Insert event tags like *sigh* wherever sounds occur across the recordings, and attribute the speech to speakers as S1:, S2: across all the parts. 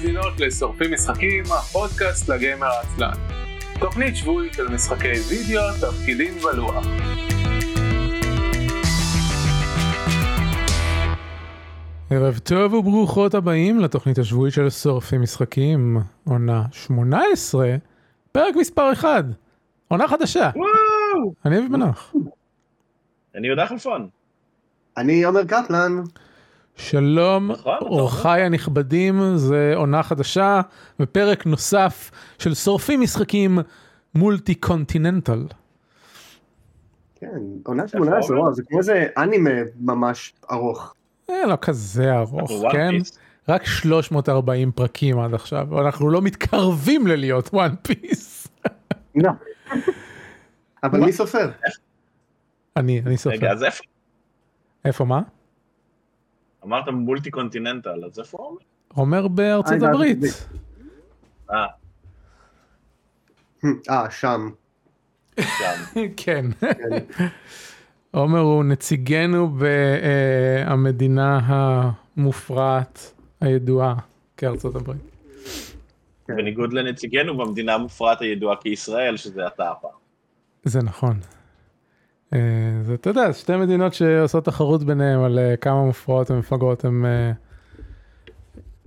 S1: מאזינות לשורפים משחקים, הפודקאסט לגיימר העצלן. תוכנית שבועית של משחקי וידאו, תפקידים ולוח. ערב טוב וברוכות הבאים לתוכנית השבועית של שורפים משחקים, עונה 18, פרק מספר 1, עונה חדשה.
S2: וואו!
S1: אני אביב מנוח.
S2: אני יהודה חלפון.
S3: אני עומר קפלן.
S1: שלום,
S2: נכון,
S1: אורחיי הנכבדים, זה עונה חדשה ופרק נוסף של שורפים משחקים multi continental.
S3: כן, עונה 18,
S2: עומר?
S3: וואו, זה כמו איזה אנימה ממש ארוך.
S1: זה לא כזה ארוך, כן? רק 340 פרקים עד עכשיו, אנחנו לא מתקרבים ללהיות One Piece. *laughs*
S3: לא. אבל מי סופר?
S1: אני, אני סופר.
S2: רגע, אז איפה?
S1: איפה מה?
S2: אמרת מולטי קונטיננטל, אז איפה הוא?
S1: אומר בארצות
S3: אה,
S1: הברית.
S2: אה,
S3: אה, שם.
S2: שם. *laughs*
S1: כן.
S3: כן.
S1: עומר הוא נציגנו במדינה המופרעת הידועה כארצות הברית.
S2: בניגוד לנציגנו במדינה המופרעת הידועה כישראל, שזה אתה הפעם.
S1: זה נכון. אה, זה, אתה יודע, שתי מדינות שעושות תחרות ביניהם על אה, כמה מופרעות ומפגרות הן אה,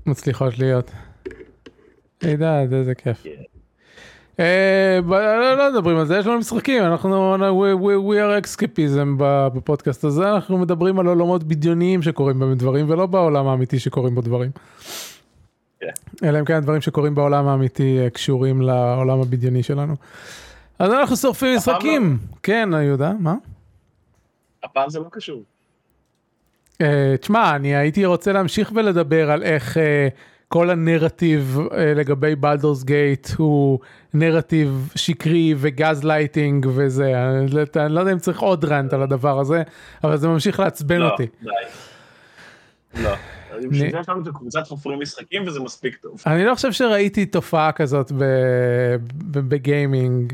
S1: מצליחות להיות. הידד, איזה כיף.
S2: כן.
S1: לא, לא מדברים על זה, יש לנו משחקים, אנחנו, we, are escapism בפודקאסט הזה, אנחנו מדברים על עולמות בדיוניים שקורים בהם דברים, ולא בעולם האמיתי שקורים בו דברים.
S2: כן.
S1: אלא אם כן הדברים שקורים בעולם האמיתי קשורים לעולם הבדיוני שלנו. אז אנחנו שורפים משחקים. כן, יהודה, מה?
S2: הפעם זה לא קשור.
S1: אה, תשמע, אני הייתי רוצה להמשיך ולדבר על איך אה, כל הנרטיב אה, לגבי Baldur's Gate הוא נרטיב שקרי וגז לייטינג וזה, אני לא- אני לא יודע אם צריך עוד rant על הדבר הזה, אבל זה ממשיך לעצבן
S2: לא,
S1: אותי.
S2: די. לא. בשביל זה יש לנו את קבוצת חופרים משחקים וזה מספיק טוב.
S1: אני לא חושב שראיתי תופעה כזאת בגיימינג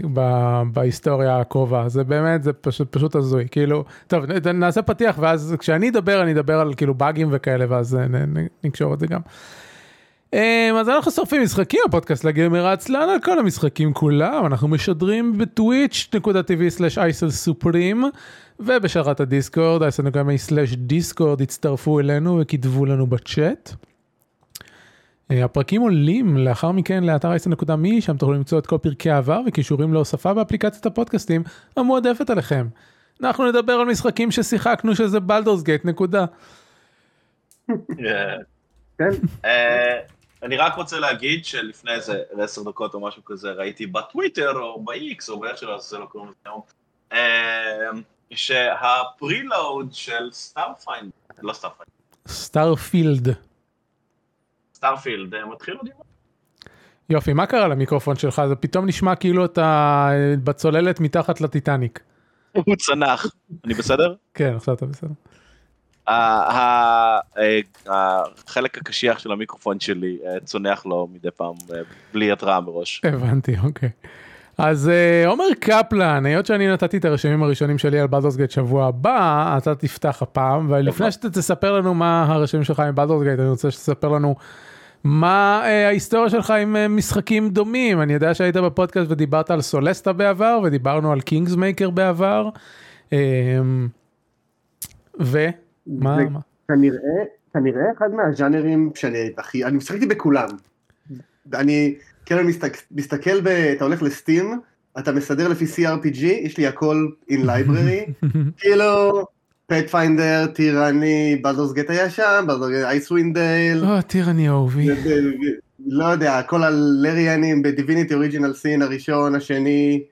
S1: בהיסטוריה הקרובה זה באמת זה פשוט פשוט הזוי כאילו טוב נעשה פתיח ואז כשאני אדבר אני אדבר על כאילו באגים וכאלה ואז נ- נ- נקשור את זה גם. אמ, אז אנחנו שורפים משחקים הפודקאסט לגמר העצלן על כל המשחקים כולם אנחנו משדרים בטוויץ'.tv/אייסל סופרים ובשרת הדיסקורד אייסל.מי/דיסקורד הצטרפו אלינו וכתבו לנו בצ'אט. אה, הפרקים עולים לאחר מכן לאתר אייסן.מי שם תוכלו למצוא את כל פרקי העבר וקישורים להוספה באפליקציית הפודקאסטים המועדפת עליכם. אנחנו נדבר על משחקים ששיחקנו שזה Baldur's Gate נקודה.
S3: כן.
S2: אה, אני רק רוצה להגיד שלפני איזה עשר דקות או משהו כזה ראיתי בטוויטר או ב-X או באיך שלא זה לא קוראים לזה היום, שה preload של Starfind, לא Starfind,
S1: Starfield.
S2: Starfield אה, מתחיל עוד יום.
S1: יופי מה קרה למיקרופון שלך זה פתאום נשמע כאילו אתה אה, בצוללת מתחת לטיטניק.
S2: הוא צנח, אני בסדר?
S1: כן עכשיו אתה בסדר.
S2: אה, החלק הקשיח של המיקרופון שלי צונח לו מדי פעם בלי התראה מראש.
S1: הבנתי אוקיי. אז אה, עומר קפלן היות שאני נתתי את הרשמים הראשונים שלי על Baldur's Gate שבוע הבא אתה תפתח הפעם ולפני שאתה תספר לנו מה הרשמים שלך עם Baldur's Gate אני רוצה שתספר לנו מה אה, ההיסטוריה שלך עם אה, משחקים דומים אני יודע שהיית בפודקאסט ודיברת על Solasta בעבר ודיברנו על Kingmaker בעבר. אה?
S3: זה
S1: מה?
S3: כנראה, כנראה אחד מהז'אנרים שאני הכי, אני שיחקתי בכולם. אני כאילו מסתכל, מסתכל ב... אתה הולך ל Steam, אתה מסדר לפי CRPG, יש לי הכל in library, *laughs* כאילו, Pathfinder, Tyranny, Baldur's Gate היה שם, Baldur's Gate Icewind Dale,
S1: או טירני אהובי.
S3: לא יודע, כל הלריאנים בדיביניטי אוריג'ינל סין הראשון, השני,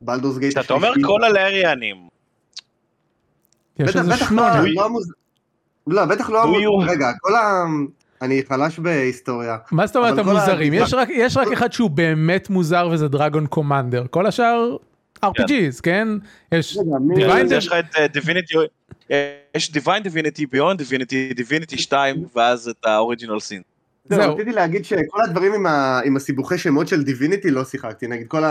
S3: בלדורס גייט
S2: כשאתה אומר כל הלריאנים,
S3: בטח, לא. לא. לא, בטח לא רגע, כל ה... אני חלש בהיסטוריה.
S1: מה זאת אומרת המוזרים?
S3: ה-
S1: יש רק, יש רק אחד שהוא באמת מוזר וזה דרגון קומנדר. כל השאר RPGs, כן? יש Divine
S2: אז יש לך את אה, דיביניטי, יש Divine Divinity, Beyond Divinity, Divinity 2 ואז את ה-Original Sin.
S3: זהו. רציתי להגיד שכל הדברים עם, ה, הסיבוכי שמות של Divinity לא שיחקתי, נגיד כל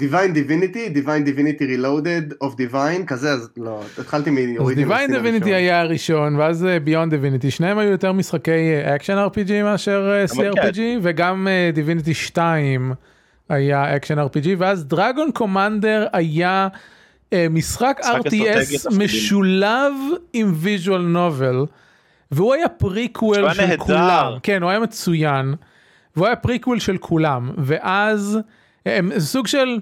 S3: ה-Divine Divinity, Divine Divinity Reloaded of Divine, כזה, אז לא, התחלתי
S1: אז Divine
S3: Sin
S1: Divinity
S3: הראשון.
S1: היה הראשון ואז אה, Beyond Divinity שניהם היו יותר משחקי action RPG מאשר אה,
S2: אבל כן.
S1: CRPG וגם אה, Divinity 2 היה action RPG ואז Dragon Commander היה אה, משחק RTS. משולב עם visual novel והוא היה פריקוול של
S2: נהדר.
S1: כולם כן הוא היה מצוין והוא היה פריקוול של כולם ואז הם סוג של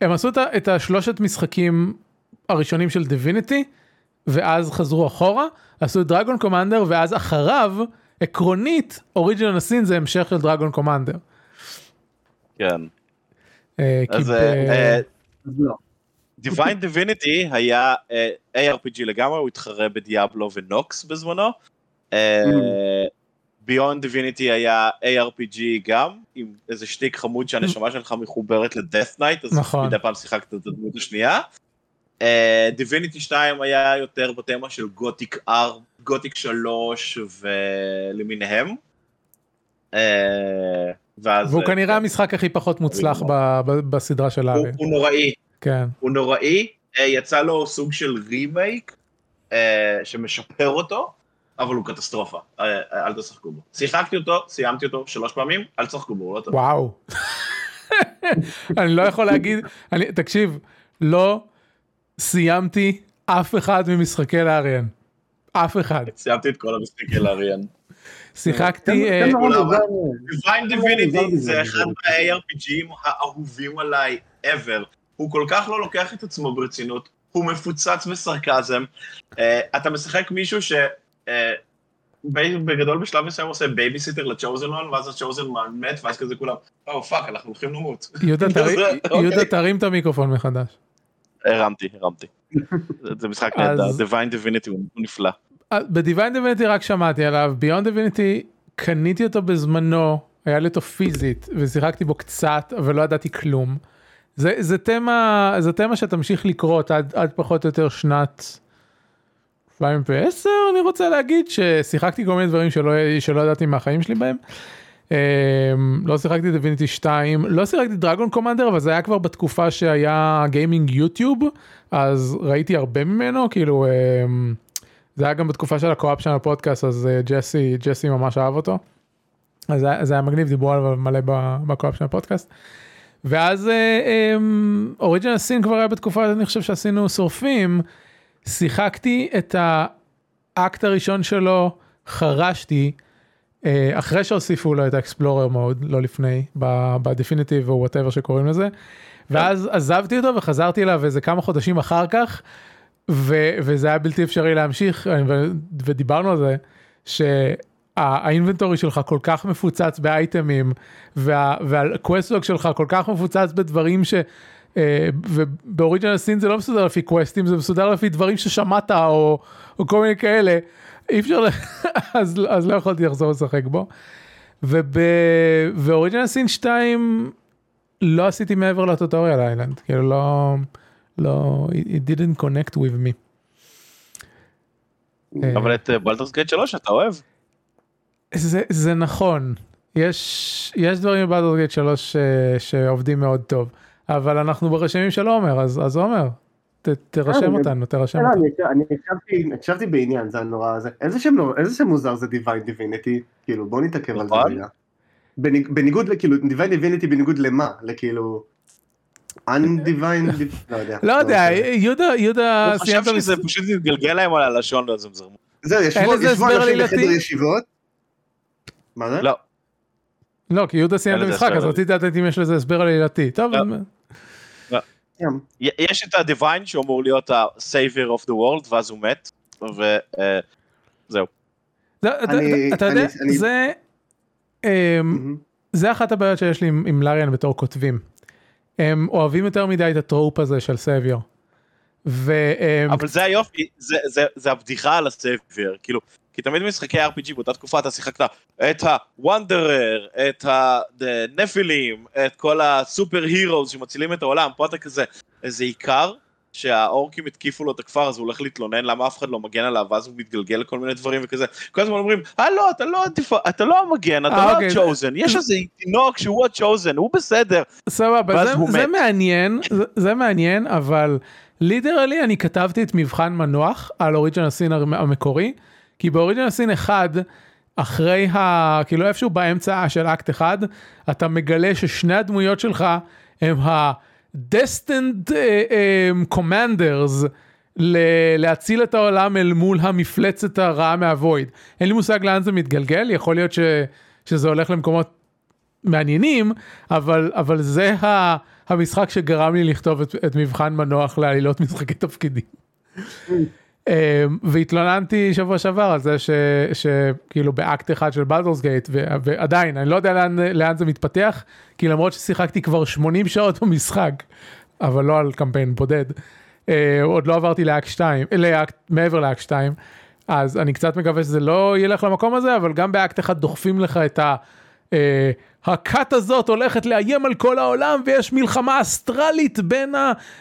S1: הם עשו את השלושת משחקים הראשונים של Divinity ואז חזרו אחורה עשו את Dragon Commander ואז אחריו עקרונית Original ה-Sin זה המשך של Dragon Commander.
S2: כן.
S1: אה,
S2: אז אה,
S3: אז לא.
S2: Divine Divinity היה אה, ARPG לגמרי, הוא התחרה בדיאבלו ונוקס בזמנו. Beyond Divinity היה ARPG גם, עם איזה שטיק חמוד שהנשמה שלך מחוברת ל-Death Knight, אז
S1: נכון.
S2: מדי פעם שיחקת את הדמות השנייה. אה, Divinity 2 היה יותר בתמה של גותיק R, גותיק 3 ולמיניהם. אה, ואז...
S1: והוא
S2: אה,
S1: כנראה
S2: כן,
S1: המשחק הכי פחות מוצלח ב- ב- בסדרה של הארי.
S2: הוא נוראי,
S1: כן.
S2: הוא נוראי, אה, יצא לו סוג של רימייק אה, שמשפר אותו, אבל הוא קטסטרופה, אה, אה, אל תשחקו בו. שיחקתי אותו, סיימתי אותו שלוש פעמים, אל תשחקו בו, הוא לא טוב.
S1: וואו. אני לא יכול להגיד, אני, תקשיב, לא סיימתי אף אחד ממשחקי לאריאן. אף אחד.
S2: סיימתי את כל המשחקי Larian.
S1: שיחקתי, אה.
S2: Divine
S3: לא,
S2: Divinity
S3: זה.
S2: אחד מה-ARPGים האהובים עליי ever. הוא כל כך לא לוקח את עצמו ברצינות, הוא מפוצץ בסרקזם. אה, אתה משחק מישהו ש... אה, בגדול בשלב מסוים עושה בייביסיטר ל-chosen one, ואז ה-chosen one מת, ואז כזה כולם, oh fuck, אנחנו הולכים למות. *laughs*
S1: יהודה,
S2: זה, *laughs*
S1: תרים-
S2: אוקיי.
S1: יהודה, תרים את המיקרופון מחדש.
S2: הרמתי, הרמתי. *laughs* זה- משחק נהדר, Divine Divinity הוא נפלא.
S1: בדיוויין דיוויניטי רק שמעתי עליו, ביונד דיוויניטי קניתי אותו בזמנו, היה לי אותו פיזית, ושיחקתי בו קצת, אבל לא ידעתי כלום. זה, זה תמה, זה תמה שתמשיך לקרות עד, עד פחות או יותר שנת 2010, אני רוצה להגיד, ששיחקתי כל מיני דברים שלא, שלא ידעתי מהחיים שלי בהם. Um, לא שיחקתי דיוויניטי 2, לא שיחקתי דרגון קומנדר, אבל זה היה כבר בתקופה שהיה גיימינג יוטיוב, אז ראיתי הרבה ממנו, כאילו... Um, זה היה גם בתקופה של הקו-אפ של הפודקאסט אז אה, ג'סי ג'סי ממש אהב אותו. אז זה זה היה מגניב דיברו עליו מלא בקו-אפ של הפודקאסט. ואז אוריג'ינל סין כבר היה בתקופה אני חושב שעשינו שורפים שיחקתי את האקט הראשון שלו חרשתי אה, אחרי שהוסיפו לו את האקספלורר מוד לא לפני ב-Definitive או whatever שקוראים לזה. ואז עזבתי אותו וחזרתי אליו איזה כמה חודשים אחר כך ו- וזה היה בלתי אפשרי להמשיך ו- ודיברנו על זה שה-inventory שלך כל כך מפוצץ ב-itemים וה- וה-quest log שלך כל כך מפוצץ בדברים ש... אה, וב-Original Sin זה לא מסודר לפי questים זה מסודר לפי דברים ששמעת או, או כל מיני כאלה אי אפשר *laughs* אז, אז לא יכולתי לחזור לשחק בו. ובאוריג'ינל סין 2 לא עשיתי מעבר לטוטוריאל איילנד כאילו לא לא it didn't connect with me. אה,
S2: אבל את בלטרס גייט 3 אתה אוהב?
S1: זה, זה נכון יש יש דברים בבלדרגייט 3 אה, שעובדים מאוד טוב אבל אנחנו ברשמים של עומר אז אז עומר ת, תרשם
S3: אני-
S1: אותנו תרשם
S3: לא,
S1: אותנו.
S3: אני- הקשבתי- הקשבתי בעניין, זה הנורא הזה. איזה שם לא- איזה שם מוזר זה Divine Divinity? כאילו, בוא נתעכב על זה
S2: נכון.
S3: רגע. בניג- בניגוד לכאילו, Divine Divinity בניגוד למה? לכאילו... Undivine, לא יודע.
S1: לא יודע
S3: משנה.
S1: יהודה יהודה
S2: אני
S1: סיימת
S2: חושב שזה פשוט התגלגל להם על הלשון ואז הם זרמו.
S3: זהו, ישבו אנשים? בחדר ישיבות. מה זה?
S2: לא,
S1: לא כי יהודה סיים את המשחק אז. רציתי לדעת אם יש לזה הסבר עלילתי טוב
S2: לא. יש את הדיוויין שאמור להיות ה-savior of the world ואז הוא מת. וזהו.
S1: זה- אתה-
S3: אני-
S1: אתה יודע זה
S3: מהמם.
S1: זה אחת הבעיות שיש לי עם, עם Larian בתור כותבים. הם אוהבים יותר מדי את ה-trope הזה של savior. והם
S2: אבל זה היופי, זה- זה- זה הבדיחה על ה-savior, כאילו, כי תמיד במשחקי RPG באותה תקופה אתה שיחקת את ה-wanderer, את הנפילים, את כל ה-superheroes שמצילים את העולם, פה אתה כזה, איזה איכר שהאורקים התקיפו לו את הכפר, אז הוא הולך להתלונן למה אף אחד לא מגן עליו, ואז הוא מתגלגל לכל מיני דברים וכזה. כל הזמן אומרים, אה לא, אתה לא, התפ- אתה לא המגן, אתה
S1: אה,
S2: לא
S1: אוקיי.
S2: הצ'וזן, יש איזה תינוק שהוא הצ'וזן, הוא בסדר.
S1: סבבה, זה. מעניין, זה, זה מעניין, אבל literally אני כתבתי את מבחן מנוח על Original Sin המקורי, כי ב-Original Sin 1, אחרי ה... כאילו איפשהו באמצע של אקט 1, אתה מגלה ששני הדמויות שלך הם ה-destined uh, um, commanders ל- להציל את העולם אל מול המפלצת הרעה מהוויד. אין לי מושג לאן זה מתגלגל, יכול להיות ש... שזה הולך למקומות מעניינים, אבל, אבל זה ה, המשחק שגרם לי לכתוב את, את מבחן מנוח לעלילות משחקי תפקידים. אמ, והתלוננתי שבוע שעבר על זה שכאילו ב-act אחד של Baldur's Gate ועדיין אני לא יודע לאן, לאן זה מתפתח כי למרות ששיחקתי כבר 80 שעות במשחק אבל לא על קמפיין בודד אה, עוד לא עברתי ל-act 2 ל-act מעבר ל-act 2 אז אני קצת מקווה שזה לא ילך למקום הזה אבל גם ב-act אחד דוחפים לך את ה... הכת הזאת הולכת לאיים על כל העולם ויש מלחמה אסטרלית בין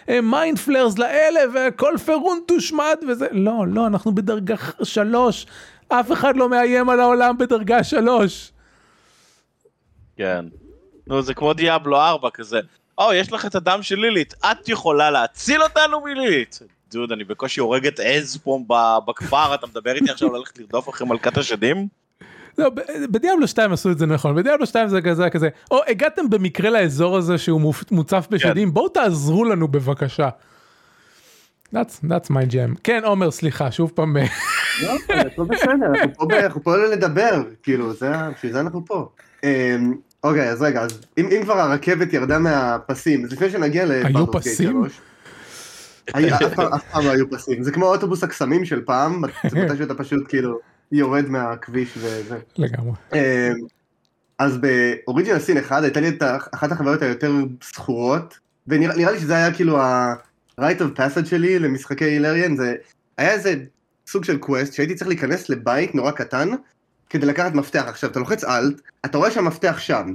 S1: ה-mind flayers לאלה וכל Faerûn תושמד וזה לא לא אנחנו בדרגה שלוש אף אחד לא מאיים על העולם בדרגה שלוש.
S2: כן. נו, זה כמו דיאבלו 4 כזה. או, יש לך את הדם של לילית, את יכולה להציל אותנו מלילית. דוד, אני בקושי הורג את עז פה בכפר, אתה מדבר איתי עכשיו ללכת לרדוף אחרי מלכת השדים?
S1: לא, בדיאבלו 2 עשו את זה נכון בדיאבלו 2 זה כזה כזה או הגעתם במקרה לאזור הזה שהוא מוצף בשדים בואו תעזרו לנו בבקשה. That's, that's my jam. כן עומר סליחה שוב פעם אה,
S3: לא, הכל בסדר, אנחנו פה אנחנו לדבר, כאילו, בשביל זה אנחנו פה. אמ, אוקיי, אז רגע, אז אם אם כבר הרכבת ירדה מהפסים, אז לפני שנגיע גייט
S1: פסים?
S3: 3. היה- אף פעם- אף פעם לא היו פסים, זה כמו אוטובוס הקסמים של פעם, *laughs* זה מתי שאתה פשוט כאילו יורד מהכביש וזה.
S1: לגמרי.
S3: אמ, אז באוריג'ינל סין 1 הייתה לי את אחת החוויות היותר זכורות, ונראה נראה לי שזה היה כאילו ה-right of passage שלי למשחקי הילריאן, זה היה איזה סוג של קווסט שהייתי צריך להיכנס לבית נורא קטן כדי לקחת מפתח. עכשיו אתה לוחץ אלט, אתה רואה שהמפתח שם,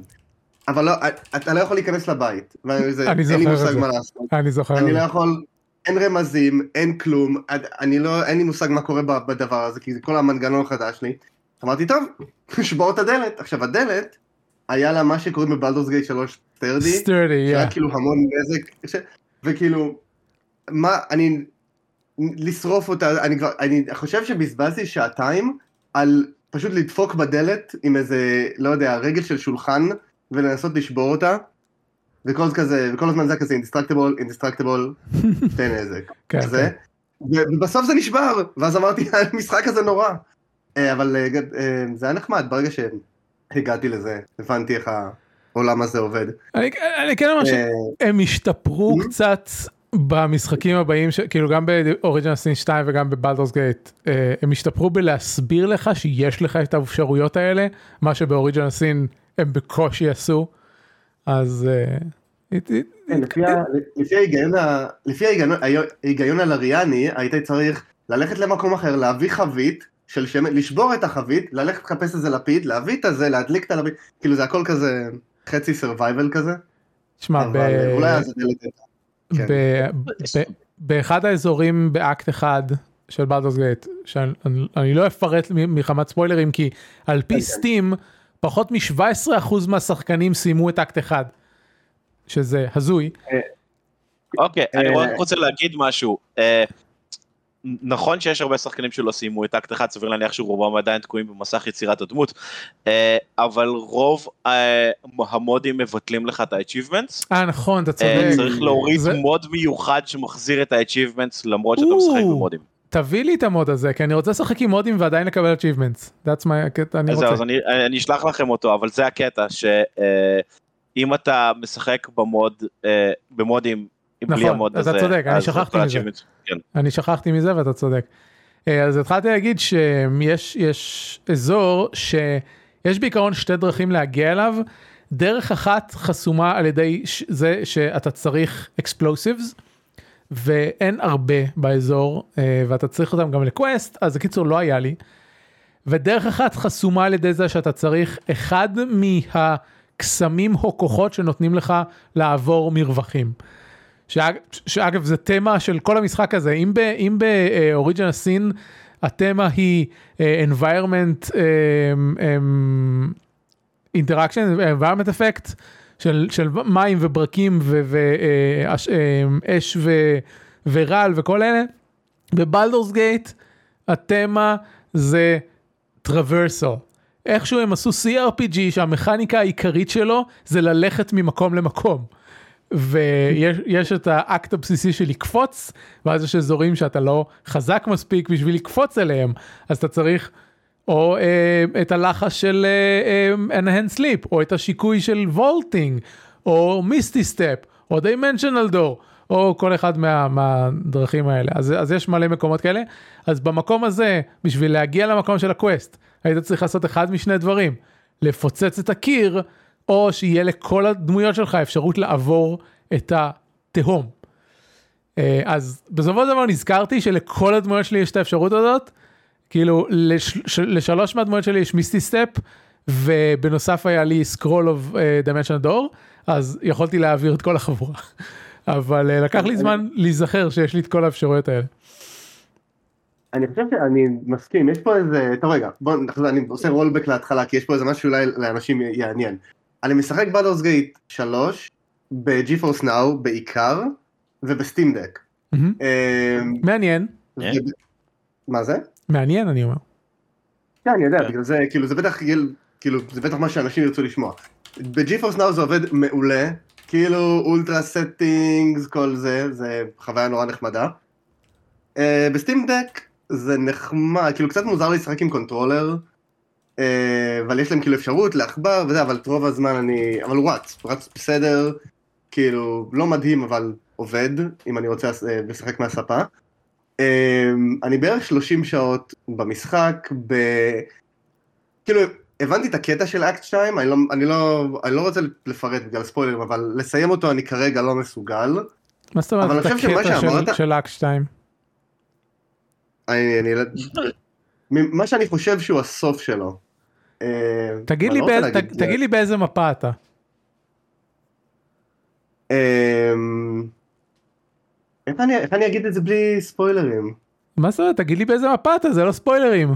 S3: אבל לא, אתה לא יכול להיכנס לבית, וזה-
S1: אני זוכר את
S3: מושג
S1: זה.
S3: מה לעשות.
S1: אני זוכר.
S3: אני לא יכול, אין רמזים, אין כלום, אני לא, אין לי מושג מה קורה בדבר הזה, כי זה כל המנגנון החדש לי. אמרתי, טוב, *laughs* שבור את הדלת. עכשיו, הדלת, היה לה מה שקוראים ב-Baldur's Gate 3 sturdy,
S1: sturdy,
S3: שהיה
S1: yeah.
S3: כאילו המון נזק, ש- וכאילו, מה, אני, לשרוף אותה, אני כבר, אני חושב שבזבזתי שעתיים על פשוט לדפוק בדלת עם איזה, לא יודע, רגל של שולחן, ולנסות לשבור אותה. וכל זה כזה, וכל הזמן זה כזה indestructible, indestructible, *laughs* תן נזק.
S1: כן,
S3: כזה. ו- ובסוף זה נשבר, ואז אמרתי, *laughs* המשחק הזה נורא. אה, אבל אה, אה, זה היה נחמד, ברגע שהגעתי לזה, הבנתי איך העולם הזה עובד.
S1: אני, כן אומר שהם השתפרו. קצת במשחקים הבאים, כאילו גם באוריג'נל סין 2 וגם בבלדורס גייט, הם השתפרו בלהסביר לך שיש לך את האפשרויות האלה, מה שבאוריג'נל סין הם בקושי עשו, אז... אה,
S3: כן, לפי ההיגיון הלריאני, היית צריך ללכת למקום אחר, להביא חבית של שמן, לשבור את החבית, ללכת לחפש איזה לפיד, להביא את הזה, להדליק את הלפיד, כאילו זה הכל כזה חצי survival כזה,
S1: שמע, ב-
S3: אולי. כן.
S1: באחד האזורים ב-act אחד של Baldur's Gate, שאני אני לא אפרט מחמת ספוילרים, כי על פי
S3: כן.
S1: Steam, פחות מ-17% מהשחקנים סיימו את אקט אחד, שזה הזוי.
S2: אוקיי, אני
S3: אה,
S2: רק רוצה להגיד משהו. אה, נכון שיש הרבה שחקנים שלא סיימו את אקט אחד, סביר להניח שרובם עדיין תקועים במסך יצירת הדמות, אה, אבל רוב אה, המודים מבטלים לך את ה-achievements.
S1: אה נכון, אתה
S2: אה,
S1: צודק.
S2: צריך להוריד
S1: זה-
S2: מוד מיוחד שמחזיר את ה-achievements למרות שאתה משחק. במודים.
S1: תביא לי את המוד הזה, כי אני רוצה לשחק עם מודים ועדיין לקבל achievements. That's my... אני
S2: זהו, אז
S1: רוצה.
S2: אני אני אשלח לכם אותו, אבל זה הקטע, שאם אתה משחק במוד, אה, במודים, בלי
S1: נכון,
S2: המוד
S1: אתה
S2: הזה,
S1: צודק, אני
S2: אז
S1: שכחתי
S2: אתה
S1: מזה.
S2: achievements, כן.
S1: אני שכחתי מזה ואתה צודק. אה, אז התחלתי להגיד שיש יש אזור שיש בעיקרון שתי דרכים להגיע אליו. דרך אחת חסומה על ידי ש- זה שאתה צריך explosives ואין הרבה באזור אה, ואתה צריך אותם גם לקווסט אז בקיצור לא היה לי. ודרך אחת חסומה על ידי זה שאתה צריך אחד מהקסמים או כוחות שנותנים לך לעבור מרווחים. שאג, שאגב זה תמה של כל המשחק הזה, אם, ב, אם באוריג'נל סין התמה היא uh, environment um, um, interaction, environment effect של, של מים וברקים ואש uh, ו, ורעל וכל אלה, ב-Baldur's Gate התמה זה traversal. איכשהו הם עשו CRPG שהמכניקה העיקרית שלו זה ללכת ממקום למקום. ויש את ה-act הבסיסי של לקפוץ, ואז יש אזורים שאתה לא חזק מספיק בשביל לקפוץ אליהם, אז אתה צריך או אה, את הלחש של אה, אה, enhance leap, או את השיקוי של vaulting, או Misty Step, או dimensional door, או כל אחד מה, מהדרכים האלה. אז, אז יש מלא מקומות כאלה. אז במקום הזה, בשביל להגיע למקום של ה-quest, היית צריך לעשות אחד משני דברים, לפוצץ את הקיר, או שיהיה לכל הדמויות שלך אפשרות לעבור את התהום. אה, אז בסופו של דבר נזכרתי שלכל הדמויות שלי יש את האפשרות הזאת, כאילו לש, לשלוש מהדמויות שלי יש Misty Step, ובנוסף היה לי scroll of דמנשן דור, אז יכולתי להעביר את כל החבורה. *laughs* אבל uh, לקח לי זמן להיזכר שיש לי את כל האפשרויות האלה.
S3: אני חושב שאני מסכים, יש פה איזה, טוב רגע, בוא נחזור, אני עושה רולבק להתחלה, כי יש פה איזה משהו שאולי לאנשים יעניין. אני משחק בדורס גייט 3 ב-GeForce Now בעיקר ובסטים דק.
S1: מעניין.
S3: מה זה?
S1: מעניין אני אומר.
S3: כן אני יודע, בגלל זה כאילו זה בטח כאילו זה בטח מה שאנשים ירצו לשמוע. ב-GeForce Now זה עובד מעולה, כאילו ultra settings כל זה, זה חוויה נורא נחמדה. ב-Steam Deck זה נחמד, כאילו קצת מוזר לשחק עם controller. אה, אבל יש להם כאילו אפשרות לעכבר וזה, אבל את רוב הזמן אני, אבל הוא רץ, הוא רץ בסדר, כאילו, לא מדהים אבל עובד, אם אני רוצה אה, לשחק מהספה. אה, אני בערך 30 שעות במשחק, ב... כאילו, הבנתי את הקטע של אקט 2, אני לא, אני לא, אני לא רוצה לפרט בגלל ספוילרים, אבל לסיים אותו אני כרגע לא מסוגל.
S1: מה זאת אומרת את הקטע של, של אקט 2?
S3: אני, אני, מה שאני חושב שהוא הסוף שלו.
S1: אה, תגיד לי, לא באיזה, תגיד לי באיזה מפה אתה.
S3: איך אני, איך אני אגיד את זה בלי ספוילרים?
S1: מה זאת אומרת? תגיד לי באיזה מפה אתה, זה לא ספוילרים.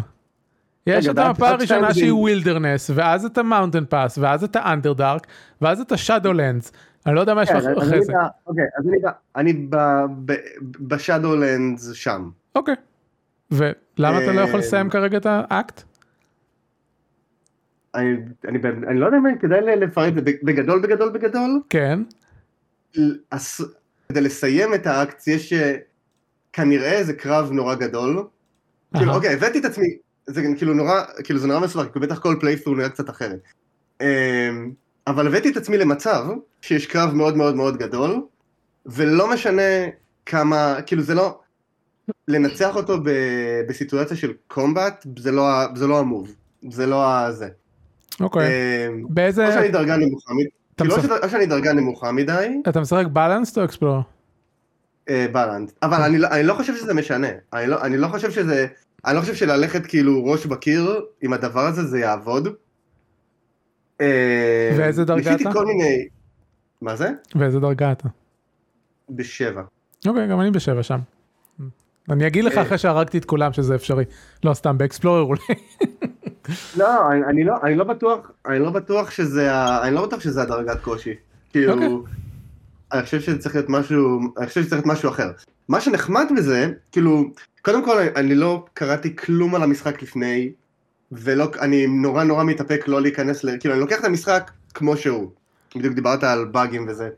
S1: יש את המפה הראשונה שהיא Wilderness, ואז את ה Mountain Pass, ואז את ה Underdark, ואז את ה Shadowlands. אני לא יודע מה יש לך כן, אחרי זה.
S3: אוקיי, אז אני ב Shadowlands שם.
S1: אוקיי. ולמה אתה לא יכול אה, לסיים כרגע את האקט?
S3: אני, אני, אני לא יודע אם כדאי לפרט את זה בגדול בגדול בגדול.
S1: כן.
S3: כדי לסיים את האקט יש אה, כנראה איזה קרב נורא גדול. כאילו אוקיי הבאתי את עצמי זה כאילו נורא כאילו זה נורא מסובך כי בטח כל playthrough נראה קצת אחרת. אמ, אבל הבאתי את עצמי למצב שיש קרב מאוד מאוד מאוד גדול ולא משנה כמה כאילו זה לא לנצח אותו ב, בסיטואציה של combat זה לא, זה לא ה move זה לא הזה.
S1: אוקיי. אמ, באיזה...
S3: או שאני דרגה נמוכה מדי. כאילו או שאני דרגה נמוכה מדי.
S1: אתה משחק בלנס או אקספלור?
S3: בלנס. אבל לא- אני לא חושב שזה משנה. לא- אני לא חושב שזה... אני לא חושב שללכת כאילו ראש בקיר עם הדבר הזה זה יעבוד.
S1: אמ, ואיזה דרגה אתה?
S3: כל מיני... מה זה?
S1: ואיזה דרגה אתה?
S3: בשבע.
S1: אוקיי, גם אני בשבע שם. אני אגיד לך אה. אחרי שהרגתי את כולם שזה אפשרי. לא סתם באקספלורר אולי. *laughs*
S3: לא, אני, אני לא, אני לא בטוח, אני לא בטוח שזה, אני לא בטוח שזה הדרגת קושי. כאילו, okay. אוקיי. אני חושב שזה צריך להיות משהו, אני חושב שצריך להיות משהו אחר. מה שנחמד בזה, כאילו, קודם כל אני לא קראתי כלום על המשחק לפני, ולא, אני נורא נורא מתאפק לא להיכנס ל... כאילו, אני לוקח את המשחק כמו שהוא. בדיוק דיברת על באגים וזה.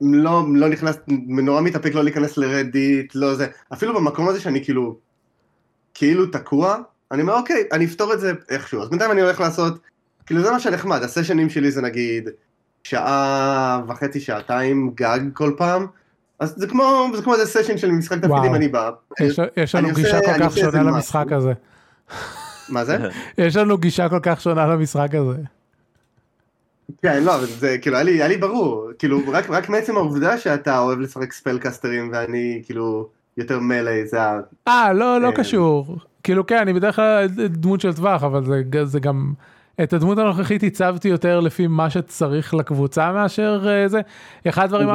S3: לא, לא נכנס, נורא מתאפק לא להיכנס לרדיט, לא זה. אפילו במקום הזה שאני כאילו, כאילו תקוע, אני אומר אוקיי, אני אפתור את זה איכשהו, אז בינתיים אני הולך לעשות, כאילו זה מה שנחמד, הסשנים שלי זה נגיד שעה וחצי, שעתיים גג כל פעם, אז זה כמו, זה כמו איזה סשן של משחק תפקידים, אני בא.
S1: יש, יש לנו גישה עושה, כל כך שונה למשחק משהו. הזה.
S3: מה זה? *laughs*
S1: יש לנו גישה כל כך שונה למשחק הזה.
S3: כן, לא, זה כאילו, היה לי, היה לי ברור, כאילו, רק, רק מעצם העובדה שאתה אוהב לשחק ספלקסטרים ואני כאילו יותר מלא, זה ה...
S1: אה, לא, לא אה, קשור. כאילו כן, אני בדרך כלל דמות של טווח, אבל זה, זה גם, את הדמות הנוכחית הצבתי יותר לפי מה שצריך לקבוצה מאשר אה, זה. אחד הדברים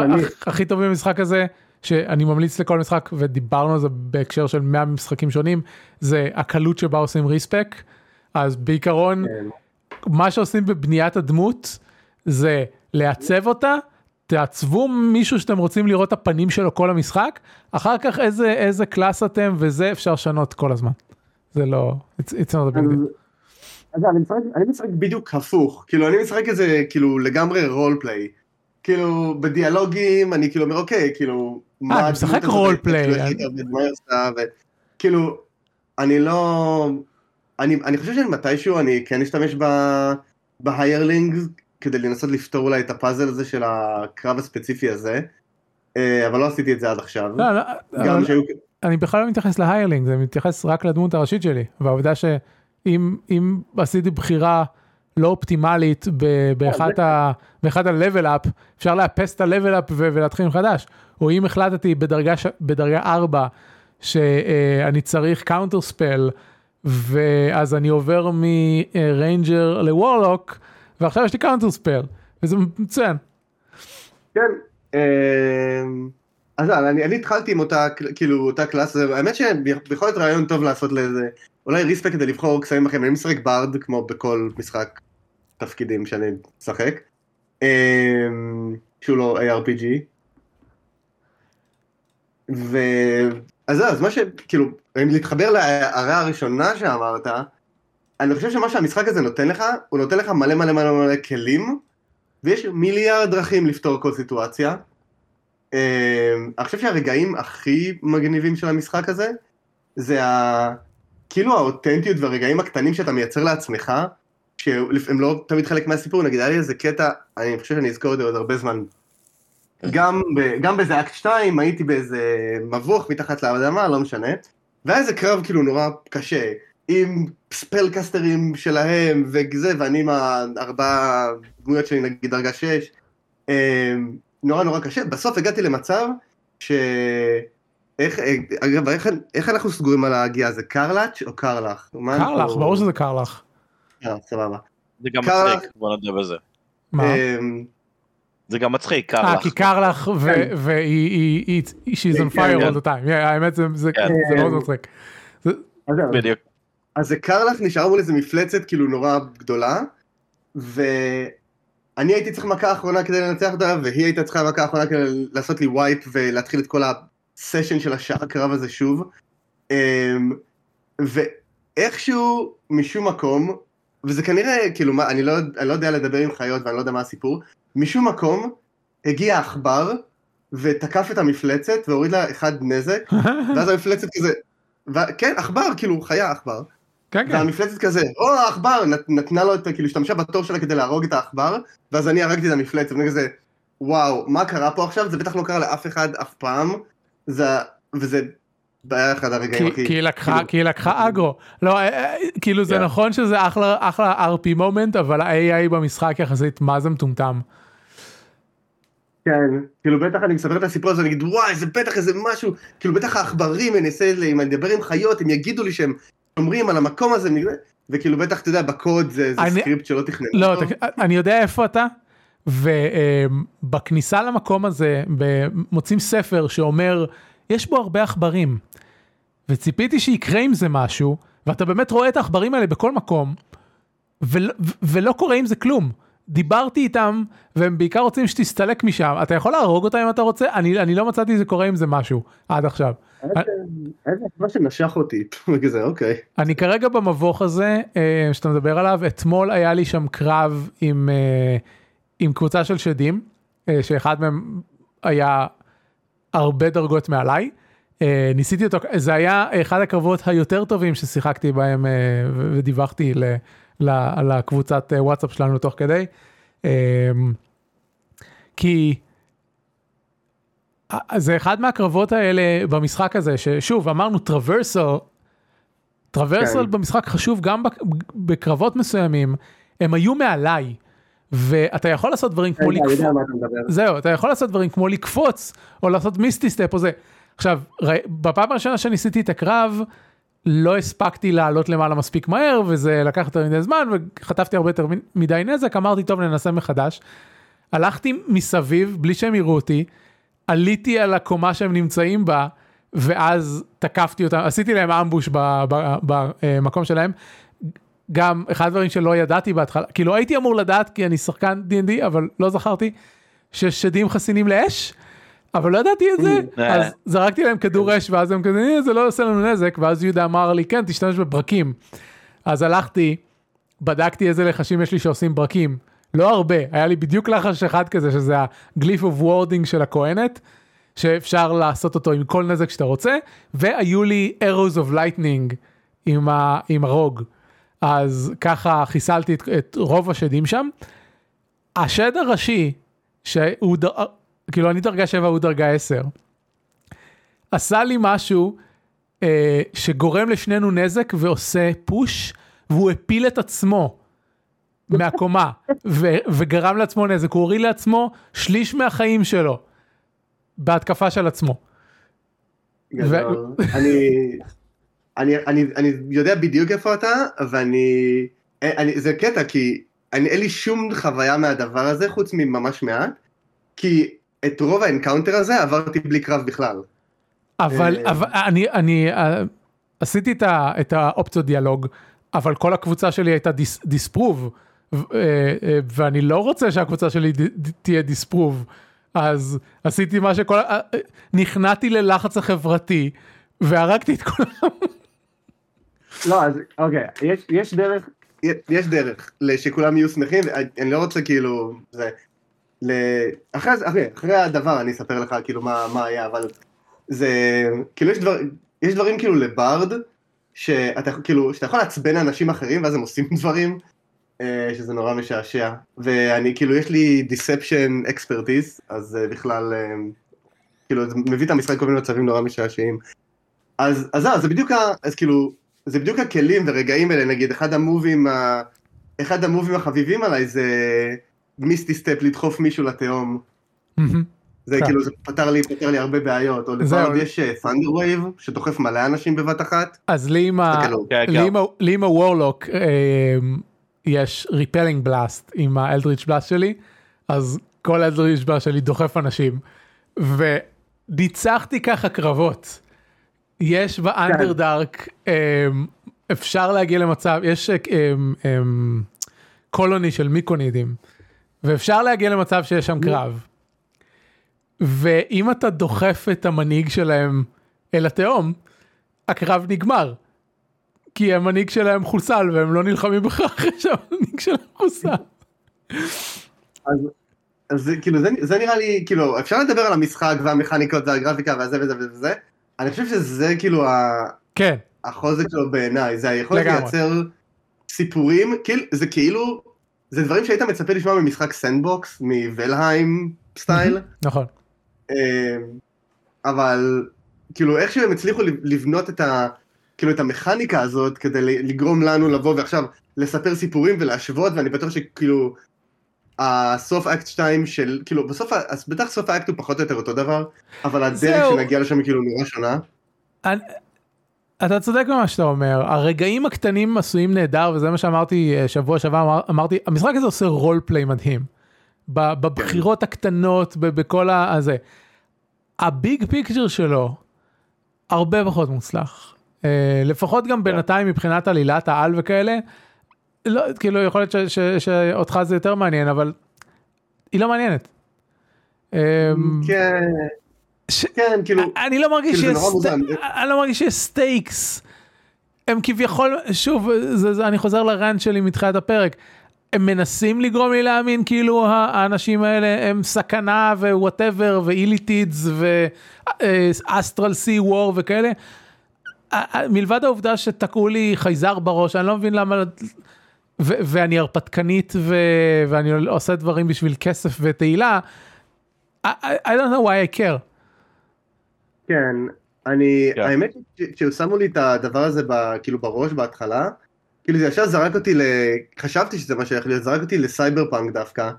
S1: הכי טובים במשחק הזה, שאני ממליץ לכל משחק, ודיברנו על זה בהקשר של 100 משחקים שונים, זה הקלות שבה עושים ריספק. אז בעיקרון,
S3: כן.
S1: מה שעושים בבניית הדמות זה לעצב אותה, תעצבו מישהו שאתם רוצים לראות את הפנים שלו כל המשחק, אחר כך איזה, איזה class אתם וזה אפשר לשנות כל הזמן. זה לא, it's, it's not a big deal.
S3: אז אני משחק, אני משחק בדיוק הפוך, כאילו אני משחק איזה כאילו לגמרי role play, כאילו בדיאלוגים אני כאילו אומר אוקיי, כאילו, מה
S1: אתה משחק role play,
S3: כאילו,
S1: אני-
S3: היא עושה, וכאילו, אני לא, אני, אני חושב שמתישהו אני כן אשתמש ב... ב hirelings כדי לנסות לפתור אולי את הפאזל הזה של הקרב הספציפי הזה, אה, אבל לא עשיתי את זה עד עכשיו,
S1: לא, לא,
S3: גם שהיו,
S1: אני בכלל לא מתייחס ל hireling, זה מתייחס רק לדמות הראשית שלי, והעובדה שאם אם עשיתי בחירה לא אופטימלית ב- באחד ה- באחד ה-level up, אפשר לאפס את ה-level up ולהתחיל מחדש, או אם החלטתי בדרגה, ש- בדרגה 4 שאני צריך counterspell, ואז אני עובר מ ranger ל warlock, ועכשיו יש לי counterspell, וזה מצוין.
S3: כן, אמ, אז לא, אני, אני התחלתי עם אותה, כאילו, אותה class, האמת שיכול להיות רעיון טוב לעשות לאיזה, אולי respec כדי לבחור קסמים אחרים, אני משחק bard כמו בכל משחק תפקידים שאני משחק, אמ, שהוא לא ARPG, ו... אז זהו, אז מה ש... כאילו, אם להתחבר להערה הראשונה שאמרת, אני חושב שמה שהמשחק הזה נותן לך, הוא נותן לך מלא מלא מלא מלא כלים, ויש מיליארד דרכים לפתור כל סיטואציה. אמ, אני חושב שהרגעים הכי מגניבים של המשחק הזה, זה ה... כאילו האותנטיות והרגעים הקטנים שאתה מייצר לעצמך, שהם לא תמיד חלק מהסיפור, נגיד היה לי איזה קטע, אני חושב שאני אזכור את זה עוד הרבה זמן. גם, ב, גם באיזה אקט 2 הייתי באיזה מבוך מתחת לאדמה, לא משנה, והיה איזה קרב כאילו נורא קשה, עם ספלקסטרים שלהם וזה, ואני עם הארבעה דמויות שלי נגיד דרגה 6, נורא נורא קשה, בסוף הגעתי למצב ש... איך, אגב, איך, איך אנחנו סגורים על ההגייה? זה קרלאץ' או קרלח? מה
S1: קר לך,
S3: אנחנו-
S1: ברור שזה קר לך.
S3: אה, סבבה.
S2: זה גם מצחיק, בוא נודה בזה.
S1: מה?
S3: אמ,
S2: זה גם מצחיק, קר
S1: אה. כי קר לך ו-
S3: כן.
S1: והיא, היא- היא- היא- she's on
S3: כן,
S1: fire
S3: כן.
S1: all the time. האמת זה- מאוד מצחיק.
S2: בדיוק.
S3: אז זה קרלח נשאר מול איזה מפלצת כאילו נורא גדולה, ואני הייתי צריך מכה אחרונה כדי לנצח אותה, והיא הייתה צריכה מכה אחרונה כדי לעשות לי וייפ ולהתחיל את כל הסשן של השעה הקרב הזה שוב. אמ, ואיכשהו, משום מקום, וזה כנראה, כאילו, מה, אני, לא, אני לא יודע לדבר עם חיות ואני לא יודע מה הסיפור, משום מקום הגיע עכבר ותקף את המפלצת והוריד לה אחד נזק, *laughs* ואז המפלצת כזה, ו- כן, עכבר, כאילו, חיה עכבר.
S1: כן, כן.
S3: והמפלצת כזה, או העכבר, נת, נתנה לו את, כאילו, השתמשה בתור שלה כדי להרוג את העכבר, ואז אני הרגתי את המפלצת, ואני כזה, וואו, מה קרה פה עכשיו? זה בטח לא קרה לאף אחד אף פעם, זה, וזה היה אחד הרגעים
S1: כי-
S3: הכי...
S1: כי היא לקחה,
S3: כאילו-
S1: כי היא לקחה aggro. לא, אה, אה, כאילו זה. נכון שזה אחלה אחלה RP moment, אבל ה-AI במשחק יחסית מה זה מטומטם.
S3: כן, כאילו בטח אני מספר את הסיפור הזה, אני אגיד, וואי, זה בטח איזה משהו, כאילו בטח העכברים, אני אעשה, אם אני אדבר עם חיות, הם יגידו לי שהם שומרים על המקום הזה, וכאילו בטח, אתה יודע, בקוד זה זה
S1: אני-
S3: סקריפט שלא תכננו
S1: לא,
S3: אותו.
S1: אני יודע איפה אתה, ובכניסה למקום הזה מוצאים ספר שאומר, יש בו הרבה עכברים, וציפיתי שיקרה עם זה משהו, ואתה באמת רואה את העכברים האלה בכל מקום, ול, ו- ולא קורה עם זה כלום. דיברתי איתם, והם בעיקר רוצים שתסתלק משם, אתה יכול להרוג אותם אם אתה רוצה, אני, אני לא מצאתי זה קורה עם זה משהו, עד עכשיו.
S3: איזה מה שנשך אותי, *laughs* וכזה, אוקיי.
S1: אני כרגע במבוך הזה אה, שאתה מדבר עליו, אתמול היה לי שם קרב עם, אה, עם קבוצה של שדים, אה, שאחד מהם היה הרבה דרגות מעליי. ניסיתי אותו, זה היה אחד הקרבות היותר טובים ששיחקתי בהם ודיווחתי לקבוצת אה, וואטסאפ שלנו תוך כדי. אה, כי אה, זה אחד מהקרבות האלה במשחק הזה, ששוב אמרנו טרוורסל, טרוורסל
S3: כן.
S1: במשחק חשוב גם בק- בקרבות מסוימים, הם היו מעליי, ואתה יכול לעשות דברים כמו
S3: אני
S1: לקפוץ. זהו, אתה יכול לעשות דברים כמו לקפוץ, או לעשות מיסטי סטפ או זה. עכשיו, בפעם הראשונה שניסיתי את הקרב, לא הספקתי לעלות למעלה מספיק מהר וזה לקח יותר מדי זמן וחטפתי הרבה יותר מדי נזק אמרתי טוב ננסה מחדש. הלכתי מסביב בלי שהם יראו אותי עליתי על הקומה שהם נמצאים בה ואז תקפתי אותם עשיתי להם אמבוש במקום שלהם. גם אחד הדברים שלא ידעתי בהתחלה כאילו הייתי אמור לדעת כי אני שחקן D&D אבל לא זכרתי ששדים חסינים לאש. אבל לא ידעתי את זה,
S2: אה.
S1: אז זרקתי להם כדור אש ואז הם כזה, "אה, זה לא עושה לנו נזק, ואז יהודה אמר לי, כן, תשתמש בברקים. אז הלכתי, בדקתי איזה לחשים יש לי שעושים ברקים. לא הרבה, היה לי בדיוק לחש אחד כזה, שזה ה Glyph of Warding של הכהנת, שאפשר לעשות אותו עם כל נזק שאתה רוצה, והיו לי arrows of lightning עם, ה, עם הרוג. אז ככה חיסלתי את, את רוב השדים שם. השד הראשי, שהוא, ד... כאילו אני דרגה 7 הוא דרגה 10, עשה לי משהו אה, שגורם לשנינו נזק ועושה פוש, והוא הפיל את עצמו מהקומה, ו- וגרם לעצמו נזק, הוא הוריד לעצמו שליש מהחיים שלו, בהתקפה של עצמו.
S3: גדול. אני, אני, אני, אני יודע בדיוק איפה אתה, ואני, אני, זה קטע, כי אני, אין לי שום חוויה מהדבר הזה, חוץ מממש מעט, כי את רוב ה encounter הזה עברתי בלי קרב בכלל.
S1: אבל,
S3: אה.
S1: אבל אני, אני אה, עשיתי את, ה, את האופציות דיאלוג, אבל כל הקבוצה שלי הייתה dis, disapprove, אה, ואני לא רוצה שהקבוצה שלי ד, ד, תהיה דיספרוב, אז עשיתי מה שכל, נכנעתי ללחץ החברתי, והרגתי את כולם.
S3: לא, אז אוקיי, יש, יש דרך, יש דרך שכולם יהיו שמחים, אני לא רוצה כאילו, זה, ל... אחרי, אחרי, אחרי הדבר אני אספר לך כאילו מה, מה היה, אבל זה, כאילו יש, דבר, יש דברים כאילו לברד, שאתה כאילו, שאתה יכול לעצבן אנשים אחרים ואז הם עושים *laughs* דברים, אה, שזה נורא משעשע, ואני כאילו יש לי deception expertise, אז אה, בכלל, אה, כאילו זה מביא את המשחק כל מיני מצבים נורא משעשעים. אז, אז זה בדיוק, ה, אז כאילו, זה בדיוק הכלים ורגעים האלה, נגיד אחד המובים, ה, אחד המובים החביבים עליי זה Misty Step לדחוף מישהו לתהום. זה
S1: כן.
S3: כאילו, זה פתר לי, פתר לי הרבה בעיות. או יש Thunder Wave, שדוחף מלא אנשים בבת אחת.
S1: אז לי עם.
S3: תקלות.
S2: כן, כן.
S1: עם, ה... לי עם ה warlock אה, יש Repelling Blast עם ה Eldritch Blast שלי, אז כל Eldritch Blast שלי דוחף אנשים, וניצחתי ככה קרבות. יש ב Underdark, אה, אפשר להגיע למצב, יש אה, אה, colony של מיקונידים, ואפשר להגיע למצב שיש שם קרב. ואם אתה דוחף את המנהיג שלהם אל התהום, הקרב נגמר. כי המנהיג שלהם חוסל והם לא נלחמים בך אחרי שהמנהיג שלהם חוסל.
S3: אז, אז כאילו, זה, זה נראה לי, כאילו, אפשר לדבר על המשחק והמכניקות והגרפיקה והזה וזה וזה, אני חושב שזה כאילו ה,
S1: כן,
S3: החוזק שלו בעיניי, זה היכולת. לייצר סיפורים, כאילו, זה כאילו, זה דברים שהיית מצפה לשמוע ממשחק sandbox, מ Valheim style,
S1: נכון.
S3: אה, אבל כאילו איך שהם הצליחו לבנות את ה... כאילו את המכניקה הזאת כדי לגרום לנו לבוא ועכשיו לספר סיפורים ולהשוות ואני בטוח שכאילו הסוף אקט 2 של כאילו בסוף אז בטח סוף האקט הוא פחות או יותר אותו דבר אבל הדרך. שנגיע לשם היא כאילו נורא שונה.
S1: אתה צודק במה שאתה אומר, הרגעים הקטנים עשויים נהדר וזה מה שאמרתי אה, שבוע שעבר, אמר- אמרתי, המשחק הזה עושה role play מדהים. ב- בבחירות הקטנות, בכל הזה. ה big picture שלו, הרבה פחות מוצלח. אה, לפחות גם בינתיים מבחינת עלילת העל וכאלה, לא, כאילו יכול להיות ש- ש- שאותך זה יותר מעניין, אבל היא לא מעניינת. אה,
S3: כן,
S1: ש-
S3: כן, כאילו,
S1: אני לא מרגיש
S3: כאילו,
S1: שיש. סט- אני לא מרגיש שיש stakes. הם כביכול, שוב, זה, זה, אני חוזר ל rant שלי מתחילת הפרק. הם מנסים לגרום לי להאמין כאילו האנשים האלה הם סכנה ו whatever ו illithids ו astral sea war וכאלה. מלבד העובדה שתקעו לי חייזר בראש אני לא מבין למה ו- ואני הרפתקנית ו- ואני עושה דברים בשביל כסף ותהילה. I I don't know why I care.
S3: כן, אני,
S2: כן.
S3: האמת ששמו לי את הדבר הזה ב- כאילו בראש בהתחלה, כאילו זה ישר זרק אותי ל... חשבתי שזה מה שהולך להיות, זרק אותי לסייבר פאנק דווקא,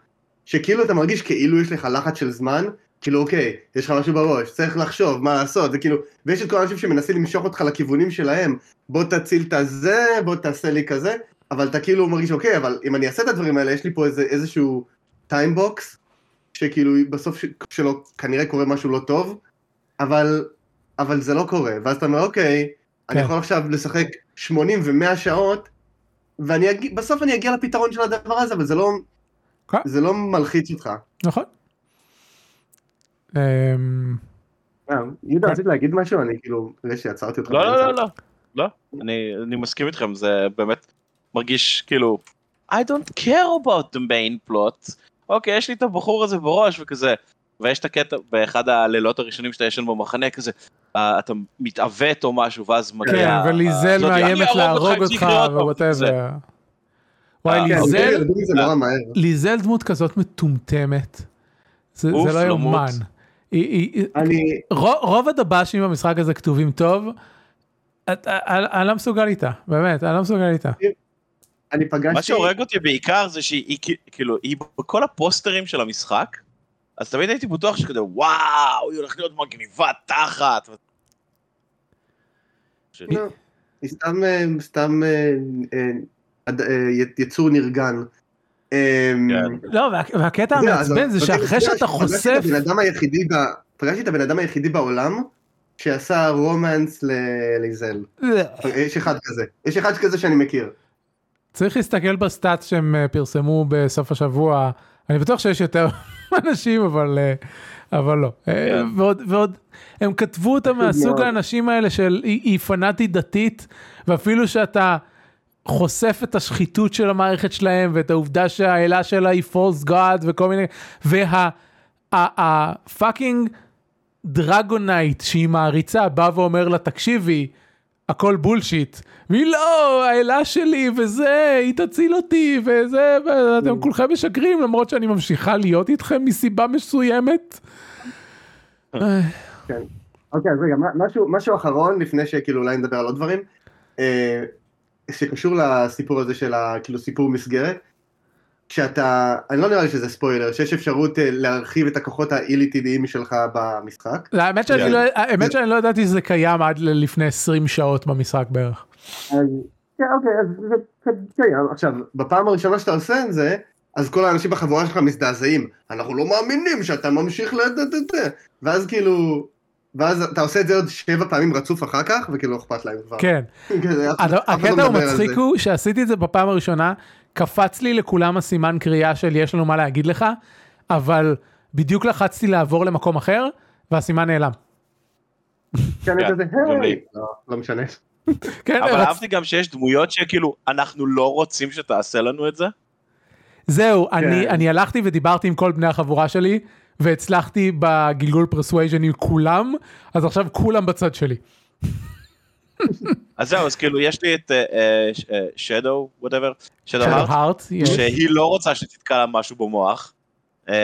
S3: שכאילו אתה מרגיש כאילו יש לך לחץ של זמן, כאילו אוקיי, יש לך משהו בראש, צריך לחשוב מה לעשות, זה כאילו, ויש את כל האנשים שמנסים למשוך אותך לכיוונים שלהם, בוא תציל את הזה, בוא תעשה לי כזה, אבל אתה כאילו מרגיש אוקיי, אבל אם אני אעשה את הדברים האלה, יש לי פה איזה, איזשהו timebox, שכאילו בסוף ש- שלו כנראה קורה משהו לא טוב, אבל, אבל זה לא קורה, ואז אתה אומר אוקיי, אני
S1: כן.
S3: יכול עכשיו לשחק 80 ו-100 שעות, ובסוף אני אגיע לפתרון של הדבר הזה, אבל זה לא,
S1: כן.
S3: זה לא מלחיץ אותך.
S1: נכון. אמ,
S3: אה, יהודה,
S1: כן.
S3: רצית להגיד משהו? אני כאילו, אחרי שעצרתי אותך.
S2: לא, לא. לא, לא, לא, אני, אני מסכים איתכם, זה באמת מרגיש כאילו, I don't care about the main plot, אוקיי, יש לי את הבחור הזה בראש וכזה, ויש את הקטע באחד הלילות הראשונים שאתה ישן במחנה כזה, אה, אתה מתעוות או משהו, ואז מגיע...
S1: כן,
S2: ולאיזל
S1: מאיימת להרוג
S2: אותך, ו
S1: whatever.
S2: זה.
S1: וואי,
S2: אה,
S3: כן,
S1: לאיזל,
S3: כן, מהר.
S1: לאיזל דמות כזאת מטומטמת. זה לא יאומן. רוב הדב"שים במשחק הזה כתובים טוב. את- אני לא מסוגל איתה, באמת, אני לא מסוגל איתה.
S3: אני פגשתי...
S2: מה שהורג אותי בעיקר זה שהיא כאילו, היא בכל הפוסטרים של המשחק, אז תמיד הייתי בטוח שכזה, וואו, היא הולכת להיות מגניבה תחת.
S3: לא, היא סתם, אה, סתם אה, אה, יצור נרגן. אה,
S2: כן.
S1: לא, וה- והקטע המעצבן זה שאחרי שאתה
S3: את
S1: חושף,
S3: פגשתי את הבן אדם היחידי בעולם שעשה רומנס לליזל. יש אחד כזה. יש אחד כזה שאני מכיר.
S1: צריך להסתכל ב stats שהם פרסמו בסוף השבוע, אני בטוח שיש יותר *laughs* אנשים אבל אה, אבל לא אה,
S2: כן.
S1: ועוד ועוד הם כתבו אותה מהסוג. האנשים האלה של היא, היא פנאטית דתית ואפילו שאתה חושף את השחיתות של המערכת שלהם ואת העובדה שהאלה שלה היא false god וכל מיני וה fucking dragon knight שהיא מעריצה בא ואומר לה תקשיבי הכל בולשיט והיא לא האלה שלי וזה היא תציל אותי וזה ואתם כולכם משקרים למרות שאני ממשיכה להיות איתכם מסיבה מסוימת. אה,
S3: כן. אוקיי, אז רגע, מה- משהו, משהו אחרון לפני שכאילו אולי נדבר על עוד דברים, אה, שקשור לסיפור הזה של כאילו סיפור מסגרת. כשאתה, אני לא נראה לי שזה ספוילר, שיש אפשרות אה, להרחיב את הכוחות האיליטידיים שלך במשחק.
S1: האמת שאני
S2: כן.
S1: לא האמת שאני לא ידעתי שזה קיים עד לפני 20 שעות במשחק בערך.
S3: אז, כן, אוקיי, אז זה קיים. עכשיו, בפעם הראשונה שאתה עושה את זה, אז כל האנשים בחבורה שלך מזדעזעים. אנחנו לא מאמינים שאתה ממשיך ל... ד- ד- ד." ואז כאילו... ואז אתה עושה את זה עוד שבע פעמים רצוף אחר כך, וכאילו לא אכפת להם כבר.
S1: כן. *laughs*
S3: אחד לא
S1: הקטע הוא מצחיק. הוא שעשיתי את זה בפעם הראשונה, קפץ לי לכולם הסימן קריאה של יש לנו מה להגיד לך, אבל בדיוק לחצתי לעבור למקום אחר, והסימן נעלם.
S3: כן,
S2: כן.
S3: לא, לא משנה.
S1: כן,
S2: אבל אהבתי גם שיש דמויות שכאילו, אנחנו לא רוצים שתעשה לנו את זה.
S1: זהו, אני,
S3: כן.
S1: אני הלכתי ודיברתי עם כל בני החבורה שלי, והצלחתי בגלגול persuasion עם כולם, אז עכשיו כולם בצד שלי.
S2: אז זהו, אז כאילו, יש לי את שדו, whatever, שדו הארט. שהיא לא רוצה שתתקע לה משהו במוח. אה,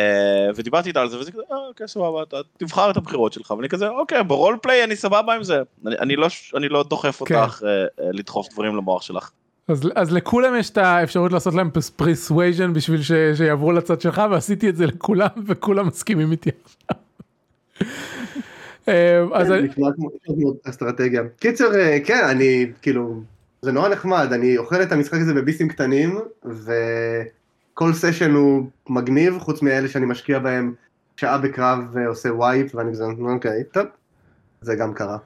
S2: ודיברתי איתה על זה, וזה כזה, אה, אוקיי, סבבה, אתה תבחר את הבחירות שלך, ואני כזה, אוקיי, ב role play אני סבבה עם זה. אני- לא- אני לא דוחף
S1: כן.
S2: אותך אה, לדחוף דברים למוח שלך.
S1: אז, אז לכולם יש את האפשרות לעשות להם persuasion בשביל ש, שיעברו לצד שלך, ועשיתי את זה לכולם, וכולם מסכימים איתי עכשיו. אה, אז
S3: כמו אסטרטגיה. קיצר, אה, כן, אני, כאילו, זה נורא נחמד, אני אוכל את המשחק הזה בביסים קטנים, וכל סשן הוא מגניב, חוץ מאלה שאני משקיע בהם שעה בקרב ועושה wipe, ואני כזה, אוקיי, טוב, זה גם קרה.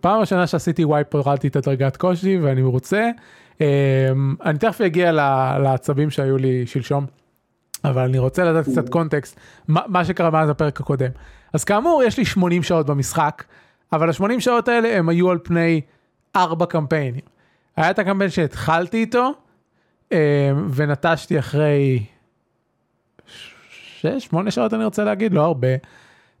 S1: פעם ראשונה שעשיתי wipe הורדתי את הדרגת קושי ואני מרוצה. אה, אני תכף אגיע לעצבים שהיו לי שלשום, אבל אני רוצה לדעת קצת קונטקסט, מה, מה שקרה מאז הפרק הקודם. אז כאמור יש לי 80 שעות במשחק, אבל ה-80 שעות האלה הם היו על פני 4 קמפיינים. היה את הקמפיין שהתחלתי איתו, אה, ונטשתי אחרי 6-8 שעות אני רוצה להגיד, לא הרבה.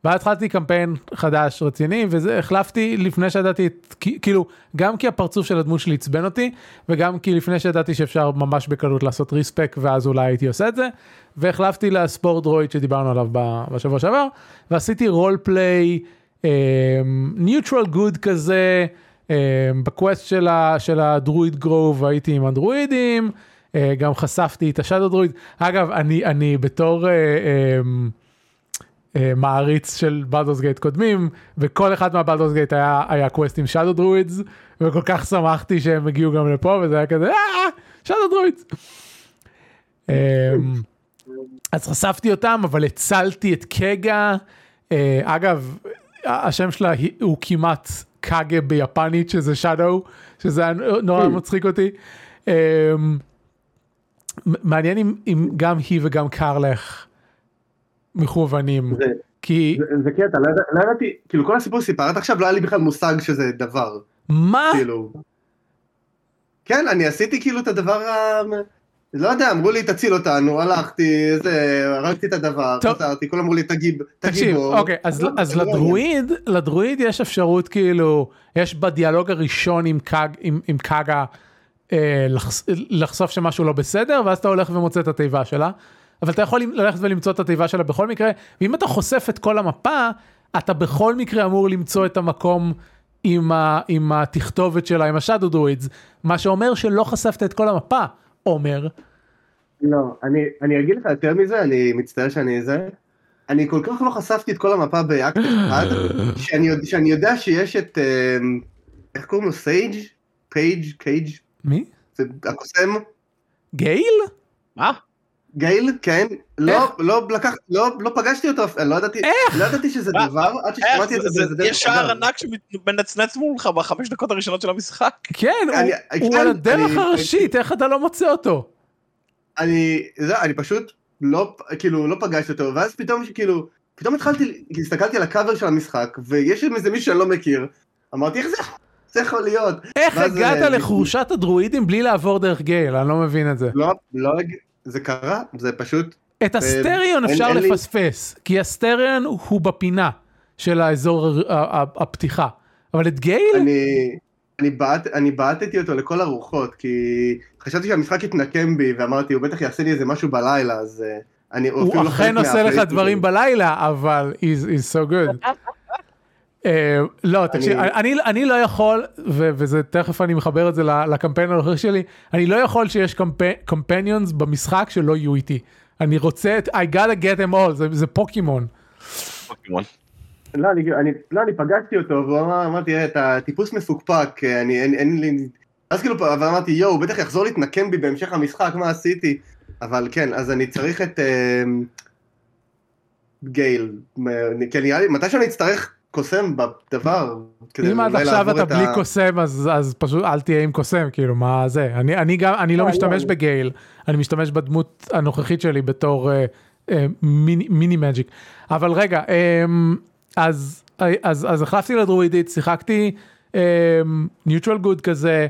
S1: ואז התחלתי קמפיין חדש רציני וזה החלפתי לפני שידעתי את כאילו גם כי הפרצוף של הדמות שלי עצבן אותי וגם כי לפני שידעתי שאפשר ממש בקלות לעשות ריספק ואז אולי הייתי עושה את זה והחלפתי לספורט דרויד שדיברנו עליו בשבוע שעבר ועשיתי role play neutral good כזה אה, ב quest של, ה, של ה druid grove הייתי עם הדרוידים אה, גם חשפתי את ה shadow druid אגב אני אני בתור. אה, אה, מעריץ של בלדורס גייט קודמים, וכל אחד מהבלדורס גייט היה, היה quest עם shadow druids, וכל כך שמחתי שהם הגיעו גם לפה, וזה היה כזה, אה, shadow druids. אמ, אז חשפתי אותם, אבל הצלתי את קגה. אה, אגב, השם שלה הוא כמעט קאגה ביפנית, שזה שדו, שזה היה נורא מצחיק אותי. אמ, מעניין אם גם היא וגם קרלך מכוונים,
S3: זה-
S1: כי
S3: זה- זה קטע, לא לא ידעתי, כאילו כל הסיפור שסיפרת עכשיו לא היה לי בכלל מושג שזה דבר,
S1: מה?
S3: כאילו. כן, אני עשיתי כאילו את הדבר ה... לא יודע, אמרו לי תציל אותנו, הלכתי, זה, הרגתי את הדבר. חזרתי, כולם אמרו לי תגיב,
S1: תקשיב,
S3: תגיבו.
S1: אוקיי, אז,
S3: לא,
S1: אז
S3: לא
S1: לדרואיד, לדרואיד יש אפשרות כאילו, יש בדיאלוג הראשון עם, קאג, עם, עם קאגה אה, לחש, לחשוף שמשהו לא בסדר, ואז אתה הולך ומוצא את התיבה שלה, אבל אתה יכול ללכת ולמצוא את התיבה שלה בכל מקרה, ואם אתה חושף את כל המפה, אתה בכל מקרה אמור למצוא את המקום עם, ה, עם התכתובת שלה, עם ה shadow druids, מה שאומר שלא חשפת את כל המפה, אומר,
S3: לא, אני, אני אגיד לך יותר מזה, אני מצטער שאני זה. אני כל כך לא חשפתי את כל המפה באקט אחד, שאני, שאני יודע שיש את, אמ, איך קוראים לו? סייג'? פייג'? קייג'?
S1: מי?
S3: זה הקוסם?
S1: גייל?
S2: מה?
S3: גייל? כן? לא, לא לקח, לא, לא פגשתי אותו, אני לא ידעתי,
S1: איך?
S3: לא ידעתי שזה? דבר, עד? ששמעתי את זה,
S2: זה-
S3: זה
S2: זה יש שער. ענק שמנצנץ מולך בחמש דקות הראשונות של המשחק.
S1: כן,
S3: אני-
S1: הוא, הוא
S3: כן,
S1: על הדרך
S3: אני-
S1: הראשית, איך אתה לא מוצא אותו?
S3: אני, זה, אני פשוט לא, כאילו, לא פגשתי אותו, ואז פתאום, כאילו, פתאום התחלתי, הסתכלתי על הקאבר של המשחק, ויש שם איזה מישהו שאני לא מכיר, אמרתי, איך זה, זה יכול להיות?
S1: איך הגעת
S3: אה,
S1: לחורשת הדרואידים בלי לעבור דרך גייל? אני לא מבין את זה.
S3: לא, לא, זה קרה, זה פשוט,
S1: את הסטריון
S3: אין-
S1: אפשר
S3: אין לי-
S1: לפספס, כי הסטריון הוא בפינה של האזור ה- ה- ה- הפתיחה, אבל את גייל?
S3: אני, אני, בעט, אני בעטתי אותו לכל הרוחות, כי חשבתי שהמשחק יתנקם בי, ואמרתי, הוא בטח יעשה לי איזה משהו בלילה, אז אה, אני,
S1: הוא
S3: אפילו לא
S1: אכן עושה לך. דברים בלילה, אבל he's he's so good. אה, לא, תקשיב,
S3: אני-
S1: אני, אני לא יכול, ו- וזה תכף אני מחבר את זה לקמפיין הנוכחי שלי, אני לא יכול שיש קמפיינionס במשחק שלא יהיו איתי. אני רוצה את I gotta get them all, זה, זה פוקימון.
S2: פוקימון.
S3: לא, אני, אני, לא, אני פגשתי אותו, והוא אמר, אמרתי, "אה, אתה טיפוס מפוקפק, אה, אני, אין, אין לי... אז כאילו, אבל אמרתי, יואו, הוא בטח יחזור להתנקם בי בהמשך המשחק, מה עשיתי? אבל כן, אז אני צריך את אה, גייל, כי נראה לי, מתי שאני אצטרך קוסם בדבר,
S1: אם עד עכשיו אתה
S3: את
S1: בלי
S3: ה-
S1: קוסם אז, אז פשוט אל תהיה עם קוסם כאילו מה זה אני אני גם אני לא משתמש. בגייל אני משתמש בדמות הנוכחית שלי בתור אה, אה, מיני, מיני magic אבל רגע אה, אז אז אז החלפתי לדרואידית שיחקתי neutral good כזה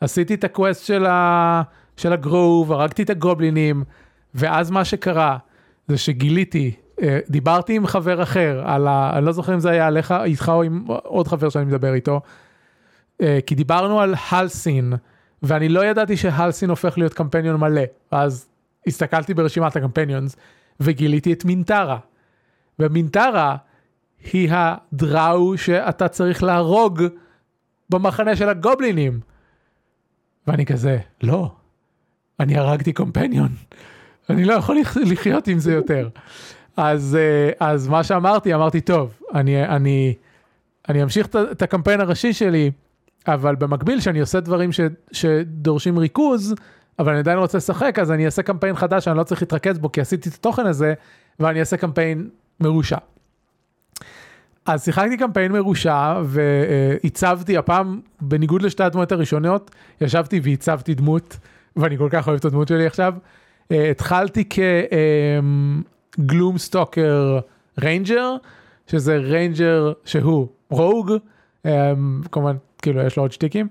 S1: עשיתי את ה quest של ה... של ה grove הרגתי את הגובלינים ואז מה שקרה זה שגיליתי דיברתי עם חבר אחר על ה... אני לא זוכר אם זה היה עליך איתך או עם עוד חבר שאני מדבר איתו. אה, כי דיברנו על הלסין ואני לא ידעתי שהלסין הופך להיות קמפיין מלא אז הסתכלתי ברשימת הקמפיינס וגיליתי את מינטרה. ומינטרה היא הדראו שאתה צריך להרוג במחנה של הגובלינים. ואני כזה לא אני הרגתי קומפניון אני לא יכול לח- לחיות עם זה יותר. אז אה, אז מה שאמרתי אמרתי טוב אני אני אני אמשיך את הקמפיין הראשי שלי אבל במקביל שאני עושה דברים ש, שדורשים ריכוז אבל אני עדיין רוצה לשחק אז אני אעשה קמפיין חדש שאני לא צריך להתרכז בו כי עשיתי את התוכן הזה ואני אעשה קמפיין מרושע. אז שיחקתי קמפיין מרושע והצבתי הפעם בניגוד לשתי הדמויות הראשונות ישבתי והצבתי דמות ואני כל כך אוהב את הדמות שלי עכשיו. אה, התחלתי כ gloom stalker ranger שזה ranger שהוא rogue אה, כמובן כאילו יש לו עוד שטיקים.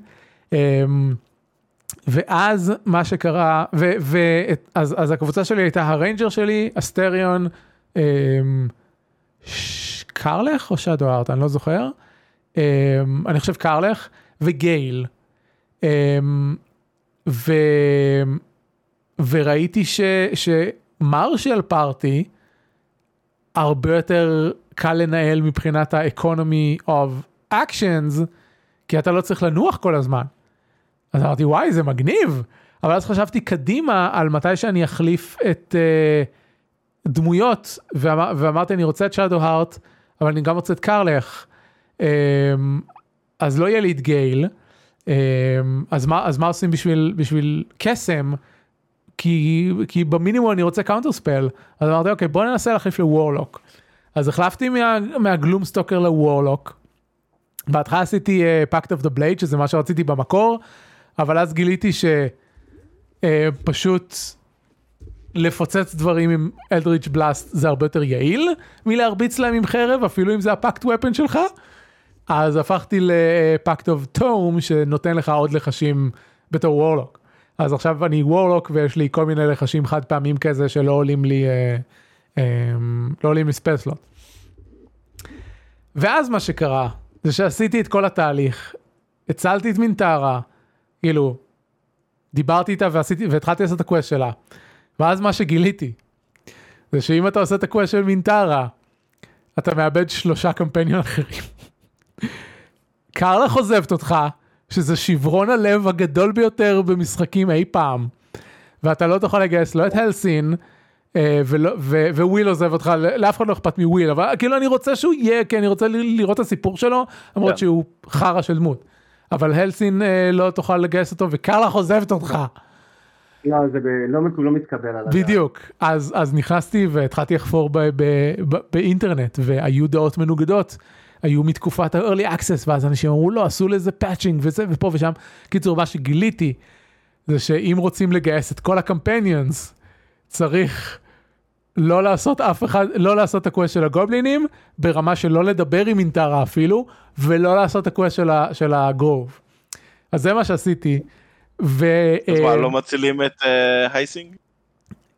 S1: אה, ואז מה שקרה ו, ו, אז, אז הקבוצה שלי הייתה ה ranger שלי אסטריון ש- קרלך או שדו ארט אני לא זוכר אני חושב קרלך וגייל ו, וראיתי שמרשל פארטי הרבה יותר קל לנהל מבחינת ה-economy of actions כי אתה לא צריך לנוח כל הזמן. אז אמרתי וואי זה מגניב אבל אז חשבתי קדימה על מתי שאני אחליף את uh, דמויות, ואמר, ואמרתי אני רוצה את שדו הארט, אבל אני גם רוצה את קרלך, אמ, אז לא יהיה לי את גייל, אמ, אז מה, אז מה עושים בשביל, בשביל קסם? כי, כי במינימום אני רוצה counterspell, אז אמרתי אוקיי בוא ננסה להחליף ל warlock. אז החלפתי מה, מה gloom stalker ל warlock. בהתחלה עשיתי pact of the blade שזה מה שרציתי במקור, אבל אז גיליתי שפשוט לפוצץ דברים עם eldritch blast זה הרבה יותר יעיל מלהרביץ להם עם חרב אפילו אם זה ה pact weapon שלך. אז הפכתי ל pact of tome שנותן לך עוד לחשים בתור warlock. אז עכשיו אני warlock ויש לי כל מיני לחשים חד פעמים כזה שלא עולים לי, אה, אה, לא עולים לי spell slot. ואז מה שקרה זה שעשיתי את כל התהליך, הצלתי את מינטרה, כאילו, דיברתי איתה ועשיתי, והתחלתי לעשות את ה quest שלה. ואז מה שגיליתי, זה שאם אתה עושה את ה quest של מינטרה, אתה מאבד שלושה קמפייניות אחרים. קרלך עוזבת אותך, שזה שברון הלב הגדול ביותר במשחקים אי פעם, ואתה לא תוכל לגייס לא את הלסין, אה, ולא, ו, וויל עוזב אותך, לאף אחד לא אכפת מוויל, אבל כאילו אני רוצה שהוא יהיה, כי אני רוצה לראות את הסיפור שלו, למרות yeah. שהוא חרא של דמות. אבל הלסין אה, לא תוכל לגייס אותו, וקרלך עוזבת אותך.
S3: לא, זה ב, לא, לא מתקבל על הדעת.
S1: בדיוק, אז, אז נכנסתי והתחלתי לחפור ב, ב, ב, באינטרנט, והיו דעות מנוגדות. היו מתקופת ה-early access, ואז אנשים אמרו לא, עשו לזה patching וזה ופה ושם. קיצור, מה שגיליתי, זה שאם רוצים לגייס את כל ה companions, צריך לא לעשות אף אחד, לא לעשות את ה quest של הגובלינים, ברמה של לא לדבר עם מינטרה אפילו, ולא לעשות את ה quest של, של ה grove. אז זה מה שעשיתי. ו...
S2: אז מה, לא מצילים את הייסינג?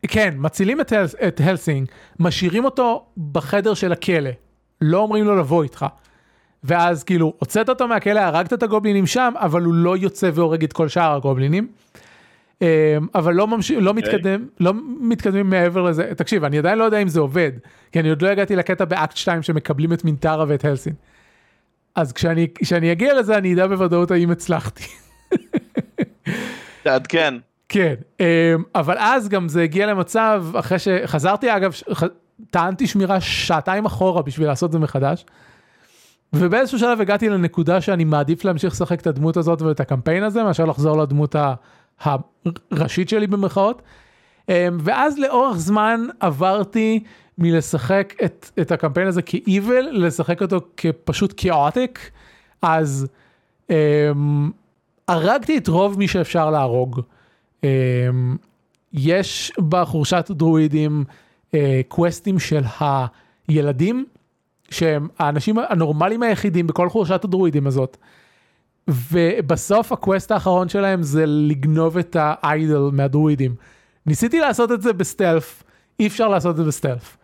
S1: כן, מצילים את, את הלסינג, משאירים אותו בחדר של הכלא, לא אומרים לו לבוא איתך. ואז כאילו, הוצאת אותו מהכלא, הרגת את הגובלינים שם, אבל הוא לא יוצא והורג את כל שאר הגובלינים. אמ, אבל לא, ממש... לא. אוקיי. מתקדם, לא מתקדמים מעבר לזה, תקשיב, אני עדיין לא יודע אם זה עובד, כי אני עוד לא הגעתי לקטע באקט 2 שמקבלים את מינטרה ואת הלסין. אז כשאני, כשאני אגיע לזה אני אדע בוודאות האם הצלחתי.
S2: תעדכן.
S1: כן, אמ, אבל אז גם זה הגיע למצב, אחרי שחזרתי אגב, טענתי שמירה שעתיים אחורה בשביל לעשות את זה מחדש. ובאיזשהו שלב הגעתי לנקודה שאני מעדיף להמשיך לשחק את הדמות הזאת ואת הקמפיין הזה מאשר לחזור לדמות הראשית שלי במרכאות. אמ, ואז לאורך זמן עברתי מלשחק את, את הקמפיין הזה כאיבל לשחק אותו כפשוט כאוטיק אז um, הרגתי את רוב מי שאפשר להרוג. Um, יש בחורשת דרואידים אה, קווסטים של הילדים, שהם האנשים הנורמליים היחידים בכל חורשת הדרואידים הזאת. ובסוף הקווסט האחרון שלהם זה לגנוב את האיידל מהדרואידים. ניסיתי לעשות את זה ב stealth, אי אפשר לעשות את זה ב stealth.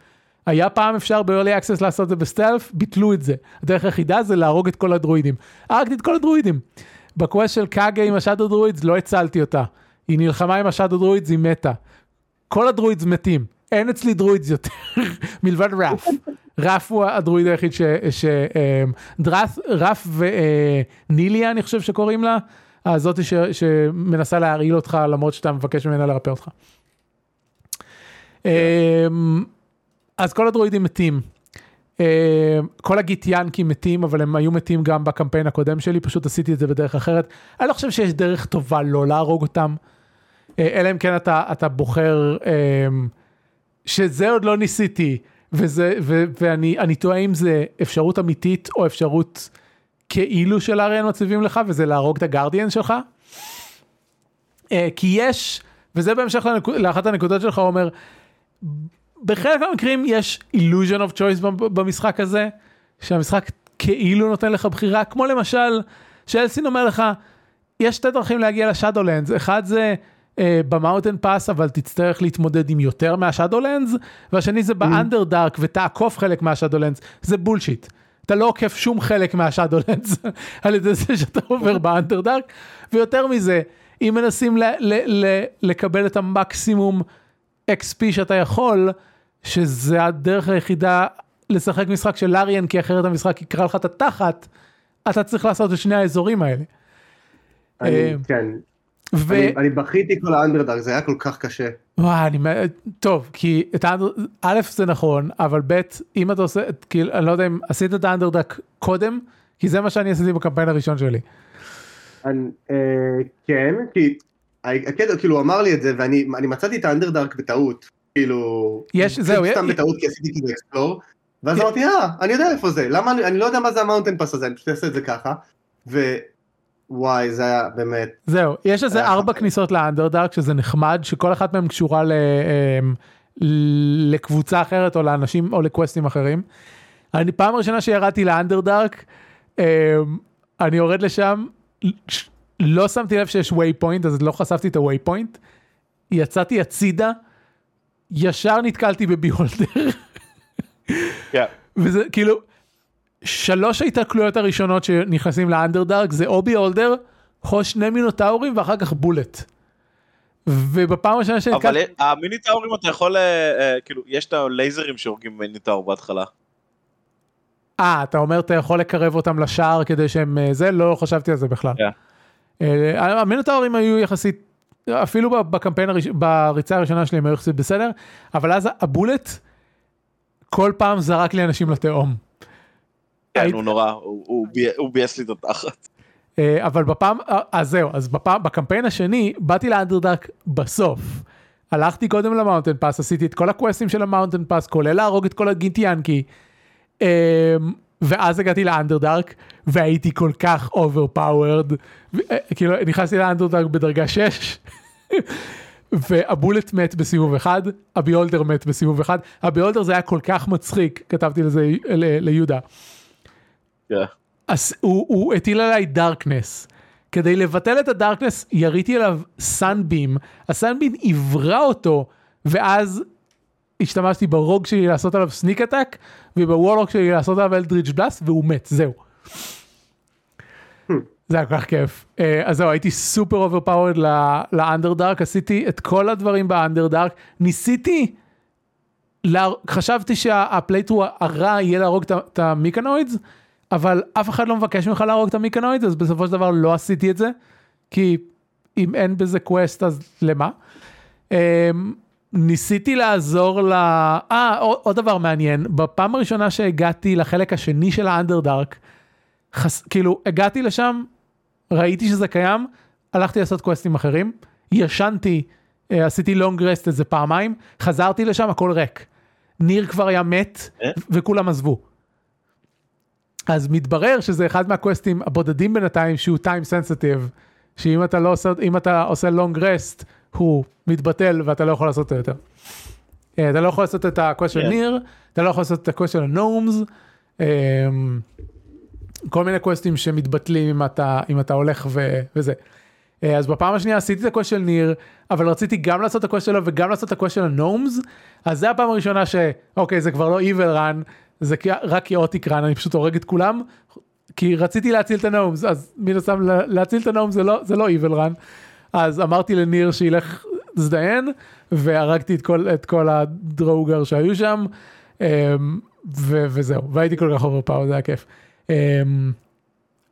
S1: היה פעם אפשר ב-early access לעשות את זה ב stealth, ביטלו את זה. הדרך היחידה זה להרוג את כל הדרואידים. הרגתי את כל הדרואידים. ב quest של קאגה עם ה shadow druids לא הצלתי אותה. היא נלחמה עם ה shadow druids, היא מתה. כל ה druids מתים. אין אצלי druids יותר *laughs* מלבד ראף. ראף הוא הדרואיד היחיד ש... ש אמ, דרף, ראף וניליה אני חושב שקוראים לה, הזאתי ש, שמנסה להרעיל אותך למרות שאתה מבקש ממנה לרפא אותך. אמ, אז כל הדרואידים מתים. אמ, כל הגיט ינקים מתים אבל הם היו מתים גם בקמפיין הקודם שלי פשוט עשיתי את זה בדרך אחרת. אני לא חושב שיש דרך טובה לא להרוג אותם. אה, אלא אם כן אתה, אתה בוחר שזה עוד לא ניסיתי, וזה, ו, ואני תוהה אם זה אפשרות אמיתית או אפשרות כאילו של אריאן מציבים לך, וזה להרוג את הגרדיאן שלך. Uh, כי יש, וזה בהמשך לנק, לאחת הנקודות שלך, אומר, בחלק מהמקרים יש illusion of choice במשחק הזה, שהמשחק כאילו נותן לך בחירה, כמו למשל, שאלסין אומר לך, יש שתי דרכים להגיע לשאדולנדס, אחד זה אה, במאוטן פאס אבל תצטרך להתמודד עם יותר מהשאדולנדס והשני זה באנדרדארק ותעקוף חלק מהשאדולנדס זה בולשיט. אתה לא עוקף שום חלק מהשאדולנדס *laughs* על ידי זה שאתה עובר באנדרדארק ויותר מזה אם מנסים ל- ל- ל- לקבל את המקסימום XP שאתה יכול שזה הדרך היחידה לשחק משחק של לאריאן כי אחרת המשחק יקרא לך את התחת אתה צריך לעשות את שני האזורים האלה.
S3: אני, אה, כן
S1: ו...
S3: אני, אני בכיתי כל האנדרדארק, זה היה כל כך קשה.
S1: וואי, אני... טוב, כי את האנדר... א' זה נכון, אבל ב', אם אתה עושה, כאילו, אני לא יודע אם עשית את האנדרדק קודם, כי זה מה שאני עשיתי בקמפיין הראשון שלי.
S3: אני, אה, כן, כי הקטע, כאילו הוא אמר לי את זה, ואני אני מצאתי את האנדרדארק בטעות. כאילו,
S1: יש-
S3: פשוט
S1: זהו,
S3: סתם
S1: י-
S3: בטעות כי עשיתי כאילו explore, ואז אמרתי, אה, אני יודע איפה זה, למה, אני- אני לא יודע מה זה ה mountain pass הזה, אני פשוט אעשה את זה ככה, ווואי, זה היה באמת,
S1: זהו, יש איזה
S3: היה
S1: ארבע. כניסות לאנדרדארק שזה נחמד, שכל אחת מהן קשורה ל... אמ, לקבוצה אחרת או לאנשים או לקווסטים אחרים. אני פעם ראשונה שירדתי לאנדרדארק, אמ, אני יורד לשם, לא שמתי לב שיש waypoint אז לא חשפתי את ה waypoint, יצאתי הצידה, ישר נתקלתי ב beholder,
S2: כן.
S1: וזה כאילו, שלוש ההתקלויות הראשונות שנכנסים לאנדרדארק זה או beholder, או שני מינוטאורים ואחר כך bulette. ובפעם הראשונה
S2: אבל
S1: שנתקלתי,
S2: המיניטאורים אתה יכול, אה, אה, כאילו, יש את הלייזרים שהורגים מיניטאור בהתחלה.
S1: אה, אתה אומר אתה יכול לקרב אותם לשער כדי שהם אה, זה? לא חשבתי על זה בכלל.
S2: כן.
S1: אה, המינוטאורים היו יחסית, אפילו בקמפיין, בריצה הראשונה שלי הם היו יחסית בסדר, אבל אז הבולט כל פעם זרק לי אנשים לתהום.
S2: כן, הוא נורא, הוא- הוא בי- הוא ביאס לי את התחת.
S1: אה, אבל בפעם, אה, אז זהו, אז בפעם, בקמפיין השני באתי לאנדרדארק בסוף. הלכתי קודם ל mountain pass, עשיתי את כל הקווסטים של ה mountain pass, כולל להרוג את כל הגיטיאנקי. אה, ואז הגעתי לאנדרדארק והייתי כל כך overpowered, כאילו נכנסתי לאנדרדארק בדרגה 6 *laughs* וה bulette מת בסיבוב אחד, ה beholder מת בסיבוב אחד, ה beholder זה היה כל כך מצחיק, כתבתי לזה ל- ליהודה.
S2: כן.
S1: אז הוא, הוא הטיל עליי darkness. כדי לבטל את ה darkness יריתי עליו sunbeam, ה sunbeam עיוורה אותו, ואז השתמשתי ב rogue שלי לעשות עליו sneak attack, וב warlock שלי לעשות עליו eldritch blast, והוא מת, זהו. זה היה כל כך כיף. אה, אז זהו, הייתי סופר overpowered לאנדרדארק, עשיתי את כל הדברים באנדרדארק, ניסיתי, לה... חשבתי שה playthrough הרע יהיה להרוג את ה myconids, אבל אף אחד לא מבקש ממך להרוג את ה myconids, אז בסופו של דבר לא עשיתי את זה, כי אם אין בזה quest אז למה? אמ, ניסיתי לעזור ל... אה, עוד, עוד דבר מעניין, בפעם הראשונה שהגעתי לחלק השני של האנדרדארק, חס... כאילו הגעתי לשם, ראיתי שזה קיים, הלכתי לעשות קווסטים אחרים, ישנתי, אה, עשיתי long rest איזה פעמיים, חזרתי לשם הכל ריק. ניר כבר היה מת
S2: אה?
S1: וכולם עזבו. אז מתברר שזה אחד מהקווסטים הבודדים בינתיים שהוא time sensitive, שאם אתה לא עושה, אתה עושה long rest, הוא מתבטל ואתה לא יכול לעשות אותו יותר. אה, אתה לא יכול לעשות את ה quest
S2: של.
S1: ניר, אתה לא יכול לעשות את ה quest של ה gnomes, כל מיני קווסטים שמתבטלים אם אתה, אם אתה הולך ו, וזה. אה, אז בפעם השנייה עשיתי את ה quest של ניר, אבל רציתי גם לעשות את ה quest שלו וגם לעשות את ה quest של ה gnomes, אז זה הפעם הראשונה שאוקיי זה כבר לא evil run, זה כי- רק chaotic run, אני פשוט הורג את כולם, כי רציתי להציל את ה gnomes, אז מן הסתם לה- להציל את ה gnomes זה לא, זה לא run, אז אמרתי לניר שילך זדיין, והרגתי את כל, את כל ה duergar שהיו שם, אמ, ו- וזהו, והייתי כל כך overpowered, זה היה כיף. אמ,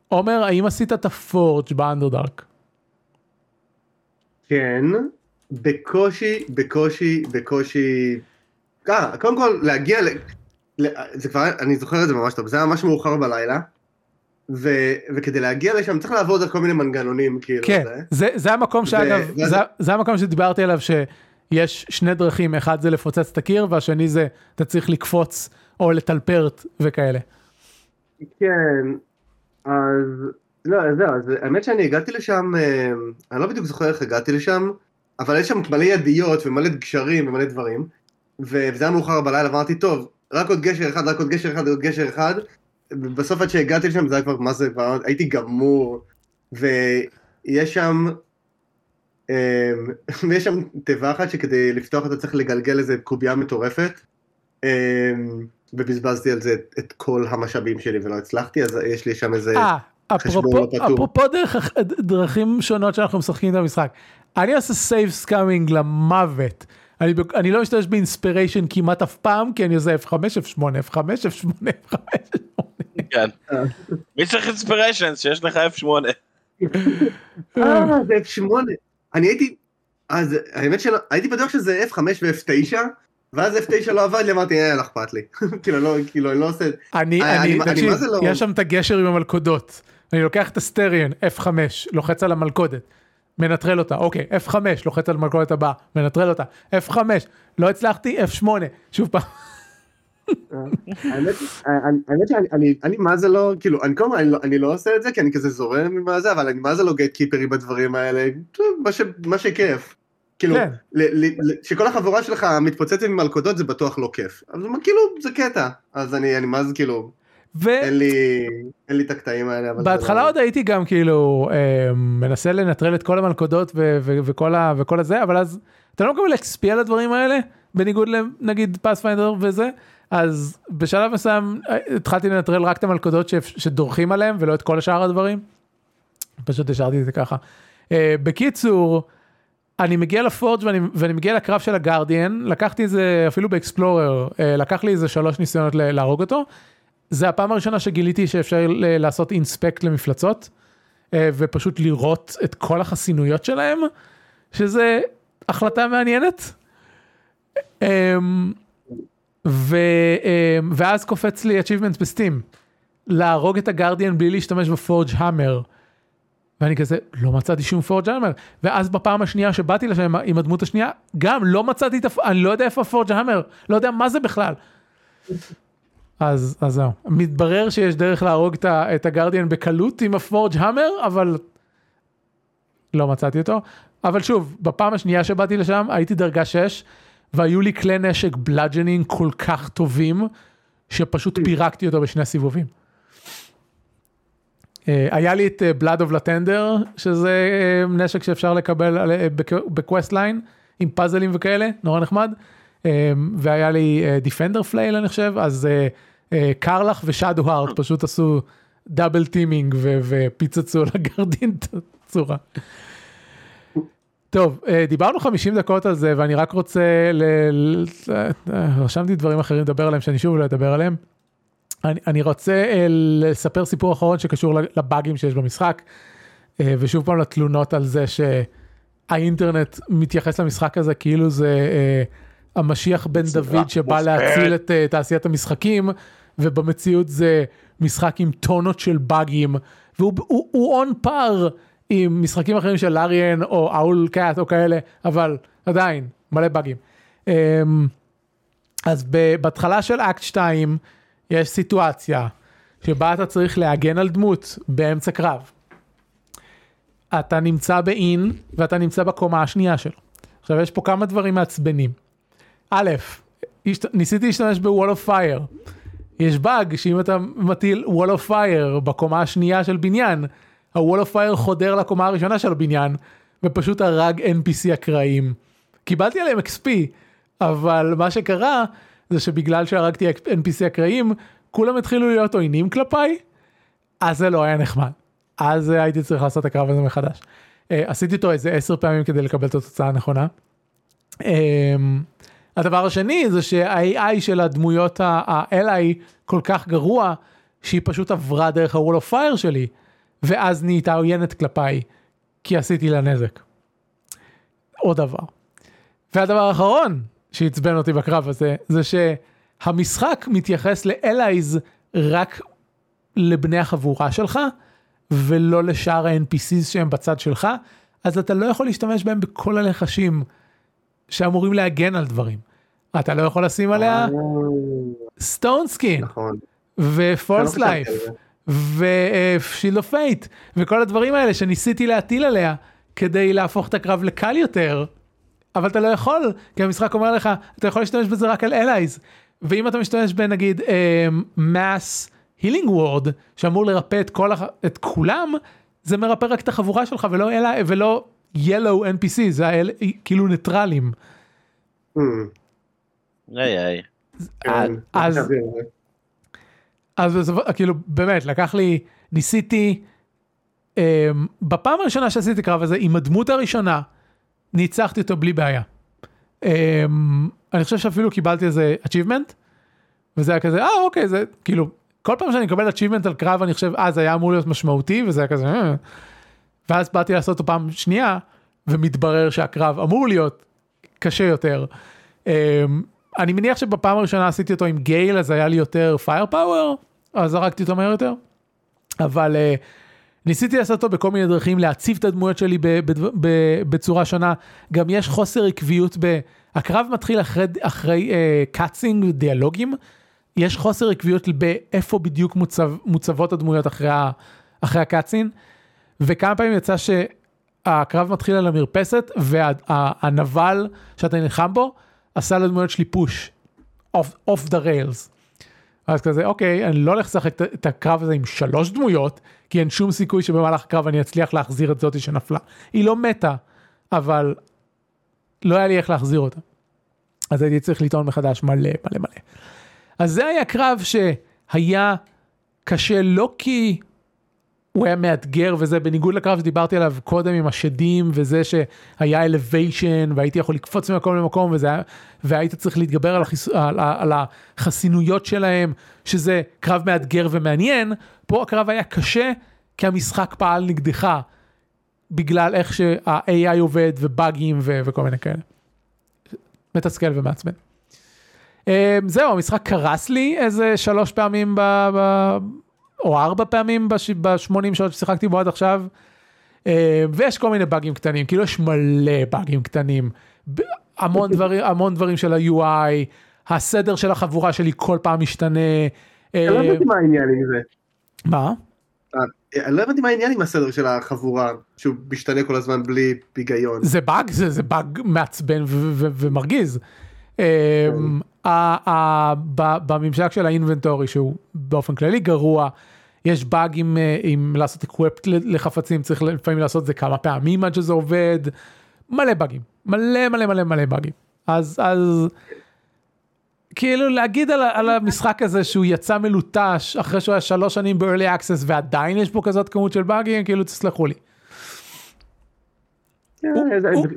S1: עומר, האם עשית את ה forge באנדרדארק?
S3: כן, בקושי, בקושי, בקושי, אה, קודם כל להגיע. זה כבר, אני זוכר את זה ממש טוב, זה היה ממש מאוחר בלילה, ו... וכדי להגיע לשם צריך לעבוד על כל מיני מנגנונים, כאילו,
S1: כן,
S3: זה.
S1: זה, זה המקום שאגב,
S3: ואז-
S1: זה, זה המקום שדיברתי עליו שיש שני דרכים, אחד זה לפוצץ את הקיר והשני זה אתה צריך לקפוץ או לטלפרט וכאלה.
S3: כן, אז, לא, אז זהו, אז האמת שאני הגעתי לשם, אה, אני לא בדיוק זוכר איך הגעתי לשם, אבל יש שם מלא ידיות ומלא גשרים ומלא דברים, וזה היה מאוחר בלילה, ואמרתי, טוב, רק עוד גשר אחד, רק עוד גשר אחד, עוד גשר אחד, בסוף עד שהגעתי לשם זה היה כבר, מה זה, כבר הייתי גמור, ויש שם, אה, *laughs* ויש שם תיבה אחת שכדי לפתוח אותה צריך לגלגל איזה קובייה מטורפת, אה, ובזבזתי על זה את, את כל המשאבים שלי ולא הצלחתי, אז יש לי שם איזה...
S1: אה, אפרופו,
S3: לא.
S1: אפרופו דרך, דרכים שונות שאנחנו משחקים את המשחק. אני עושה save scumming למוות. אני, ב- אני לא משתמש ב inspiration כמעט אף פעם, כי אני עושה F5, F8, F5, F8, F5, F8.
S2: כן. מי צריך inspirations שיש לך F8?
S3: אה, זה F8. אני הייתי, אז האמת שלא, הייתי בטוח שזה F5 ו-F9, ואז F9 לא עבד לי, אמרתי, אה, לא אכפת לי. *laughs* כאילו, לא, כאילו, אני לא עושה...
S1: אני,
S3: אה,
S1: אני, תקשיב,
S3: מה זה לא-
S1: יש שם את הגשר עם המלכודות. אני לוקח את הסטריאן, F5, לוחץ על המלכודת, מנטרל אותה, אוקיי, F5, לוחץ על המלכודת הבאה, מנטרל אותה, F5, לא הצלחתי, F8, שוב פעם.
S3: האמת שאני אני- אני מה זה לא, כאילו, אני כל הזמן, אני לא- אני לא עושה את זה, כי אני כזה זורם עם זה, אבל אני מה זה לא גייט קיפרי בדברים האלה, מה שכיף. כאילו,
S1: כן.
S3: שכל החבורה שלך מתפוצצת עם מלכודות זה בטוח לא כיף. אבל כאילו, זה קטע. אז אני מה זה כאילו, אין לי, אין לי את הקטעים האלה, אבל... זה
S1: ובהתחלה
S3: לא-
S1: עוד הייתי גם כאילו אה, מנסה לנטרל את כל המלכודות ו- ו- וכל ה- וכל הזה, אבל אז אתה לא מקבל XP על הדברים האלה, בניגוד לנגיד Pathfinder וזה, אז בשלב מסוים אה, התחלתי לנטרל רק את המלכודות ש- שדורכים עליהם ולא את כל שאר הדברים. פשוט השארתי את זה ככה. אה, בקיצור, אני מגיע לפורג' ואני, ואני מגיע לקרב של הגרדיאן, לקחתי את זה אפילו באקספלורר, אה, לקח לי איזה שלוש ניסיונות להרוג אותו. זה הפעם הראשונה שגיליתי שאפשר לעשות אינספקט למפלצות, אה, ופשוט לראות את כל החסינויות שלהם, שזה החלטה מעניינת. אמ, ו, אמ, ואז קופץ לי achievements בסטים, להרוג את הגרדיאן בלי להשתמש ב forge hammer. ואני כזה, לא מצאתי שום forge hammer. ואז בפעם השנייה שבאתי לשם עם הדמות השנייה, גם לא מצאתי את. אני לא יודע איפה ה forge hammer, לא יודע מה זה בכלל. אז, זהו, מתברר שיש דרך להרוג את, הגרדיאן בקלות עם ה forge hammer, אבל לא מצאתי אותו. אבל שוב, בפעם השנייה שבאתי לשם הייתי דרגה 6, והיו לי כלי נשק bludgeoning כל כך טובים, שפשוט פירקתי אותו בשני סיבובים. אה, היה לי את Blood of Lathander, שזה אה, נשק שאפשר לקבל אה, בק- ב quest line, עם פאזלים וכאלה, נורא נחמד. אה, והיה לי defender flail אני חושב, אז אה, אה, קרלח ו Shadowheart *laughs* פשוט עשו double teaming ופיצצו לגרדין את הצורה. טוב, אה, דיברנו 50 דקות על זה ואני רק רוצה, ל... אה, רשמתי דברים אחרים לדבר עליהם שאני שוב לא אדבר עליהם. אני, אני רוצה אה, לספר סיפור אחרון שקשור לבאגים שיש במשחק, אה, ושוב פעם לתלונות על זה שהאינטרנט מתייחס למשחק הזה כאילו זה אה, המשיח בן דוד שבא להציל את אה, תעשיית המשחקים, ובמציאות זה משחק עם טונות של באגים, והוא הוא, הוא און פאר עם משחקים אחרים של לאריאן או אאול קאט או כאלה, אבל עדיין, מלא באגים. אה, אז בהתחלה של אקט 2 יש סיטואציה שבה אתה צריך להגן על דמות באמצע קרב. אתה נמצא ב inn ואתה נמצא בקומה השנייה שלו. עכשיו יש פה כמה דברים מעצבנים. א', ניסיתי להשתמש ב wall of fire. יש באג שאם אתה מטיל wall of fire בקומה השנייה של בניין, הוול אוף פייר חודר לקומה הראשונה של הבניין ופשוט הרג NPC אקראיים. קיבלתי עליהם XP, אבל מה שקרה זה שבגלל שהרגתי NPC אקראיים, כולם התחילו להיות עוינים כלפיי, אז זה לא היה נחמד. אז הייתי צריך לעשות את הקרב הזה מחדש. אה, עשיתי אותו איזה עשר פעמים כדי לקבל את התוצאה הנכונה. הדבר השני זה שה-AI של הדמויות ה-LI כל כך גרוע, שהיא פשוט עברה דרך ה-wall of fire שלי, ואז נהייתה עוינת כלפיי, כי עשיתי לה נזק. עוד דבר. והדבר האחרון שעצבן אותי בקרב הזה, זה שהמשחק מתייחס ל-allies רק לבני החבורה שלך, ולא לשאר ה-NPCs שהם בצד שלך, אז אתה לא יכול להשתמש בהם בכל הלחשים שאמורים להגן על דברים. אתה לא יכול לשים עליה stone skin,
S3: נכון.
S1: ו
S3: false life. ו
S1: shield of faith, וכל הדברים האלה שניסיתי להטיל עליה כדי להפוך את הקרב לקל יותר, אבל אתה לא יכול, כי המשחק אומר לך, אתה יכול להשתמש בזה רק על allies, ואם אתה משתמש בנגיד mass healing word, שאמור לרפא את, כל, הח- את כולם, זה מרפא רק את החבורה שלך ולא, אלה, ולא yellow NPC, זה האל, כאילו ניטרלים.
S2: איי איי.
S3: כן,
S1: אז-. אז בסופו, כאילו באמת לקח לי ניסיתי um, בפעם הראשונה שעשיתי קרב הזה עם הדמות הראשונה ניצחתי אותו בלי בעיה. Um, אני חושב שאפילו קיבלתי איזה achievement וזה היה כזה אה אוקיי זה כאילו כל פעם שאני מקבל achievement על קרב אני חושב אה זה היה אמור להיות משמעותי וזה היה כזה אה. ואז באתי לעשות אותו פעם שנייה, ומתברר שהקרב אמור להיות קשה יותר. אמ, אני מניח שבפעם הראשונה עשיתי אותו עם גייל, אז היה לי יותר fire power, אז פירקתי אותו מהר יותר. אבל uh, ניסיתי לעשות אותו בכל מיני דרכים, להציב את הדמויות שלי בצורה שונה. גם יש חוסר עקביות ב... הקרב מתחיל אחרי, אחרי uh, cutscene, דיאלוגים. יש חוסר עקביות באיפה בדיוק מוצב, מוצבות הדמויות אחרי, אחרי הקאצין. וכמה פעמים יצא שהקרב מתחיל על המרפסת, והנבל שאתה נלחם בו, עשה לדמויות שלי פוש. off the rails. אז כזה אוקיי אני לא הולך לשחק את הקרב הזה עם שלוש דמויות כי אין שום סיכוי שבמהלך הקרב אני אצליח להחזיר את זאתי שנפלה. היא לא מתה אבל לא היה לי איך להחזיר אותה. אז הייתי צריך לטעון מחדש מלא מלא מלא. אז זה היה קרב שהיה קשה לא כי הוא היה מאתגר וזה בניגוד לקרב שדיברתי עליו קודם עם השדים וזה שהיה אלוויישן והייתי יכול לקפוץ ממקום למקום וזה היה, והיית צריך להתגבר על, החיס, על, על החסינויות שלהם שזה קרב מאתגר ומעניין פה הקרב היה קשה כי המשחק פעל נגדך בגלל איך שה-AI עובד ובאגים ו- וכל מיני כאלה. מתסכל ומעצבן. זהו המשחק קרס לי איזה שלוש פעמים ב... ב- או ארבע פעמים ב-80 שעות ששיחקתי בו עד עכשיו. ויש כל מיני באגים קטנים, כאילו יש מלא באגים קטנים, המון דברים, המון דברים של ה-UI, הסדר של החבורה שלי כל פעם משתנה.
S3: אני לא הבנתי מה העניין עם זה.
S1: מה?
S3: אני לא הבנתי מה העניין עם הסדר של החבורה, שהוא משתנה כל הזמן בלי היגיון.
S1: זה באג, זה, זה באג מעצבן ומרגיז. בממשק של האינבנטורי שהוא באופן כללי גרוע, יש באגים עם לעשות אקוופט לחפצים, צריך לפעמים לעשות את זה כמה פעמים עד שזה עובד, מלא באגים, מלא מלא מלא מלא באגים. אז, אז כאילו להגיד על, על המשחק הזה שהוא יצא מלוטש אחרי שהוא היה שלוש שנים ב-early access ועדיין יש פה כזאת כמות של באגים, כאילו תסלחו לי.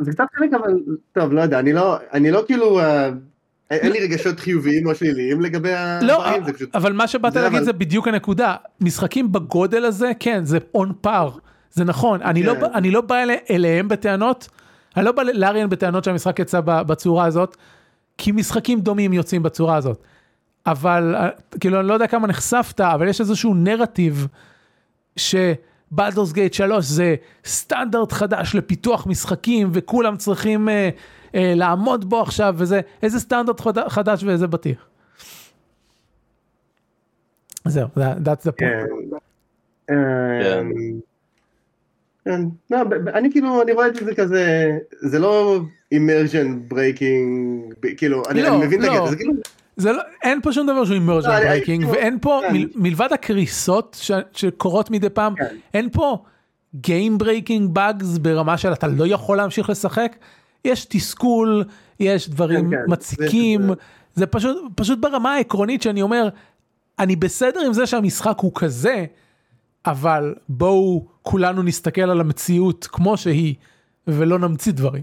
S3: זה קצת חלק אבל טוב לא יודע אני לא אני לא כאילו אין לי רגשות חיוביים או שליליים לגבי
S1: לא אבל מה שבאת להגיד זה בדיוק הנקודה. משחקים בגודל הזה כן זה און פאר זה נכון. אני לא אני לא בא אליהם בטענות. אני לא בא לאריאן בטענות שהמשחק יצא בצורה הזאת כי משחקים דומים יוצאים בצורה הזאת. אבל כאילו אני לא יודע כמה נחשפת אבל יש איזשהו נרטיב. ש... Baldur's Gate 3 זה סטנדרט חדש לפיתוח משחקים וכולם צריכים אה, אה, לעמוד בו עכשיו וזה איזה סטנדרט חדש ואיזה בטיח. זהו, that's the point.
S3: כן, לא, אני כאילו, אני רואה את זה כזה, זה לא immersion breaking, כאילו, אני מבין את הקטע, זה כאילו...
S1: זה לא, אין פה שום דבר שהוא immersion breaking ואין פה מ, מלבד הקריסות ש, שקורות מדי פעם כן. אין פה game breaking bugs ברמה של אתה לא יכול להמשיך לשחק יש תסכול יש דברים כן, כן. מציקים זה, זה... זה פשוט פשוט ברמה העקרונית שאני אומר אני בסדר עם זה שהמשחק הוא כזה אבל בואו כולנו נסתכל על המציאות כמו שהיא ולא נמציא דברים.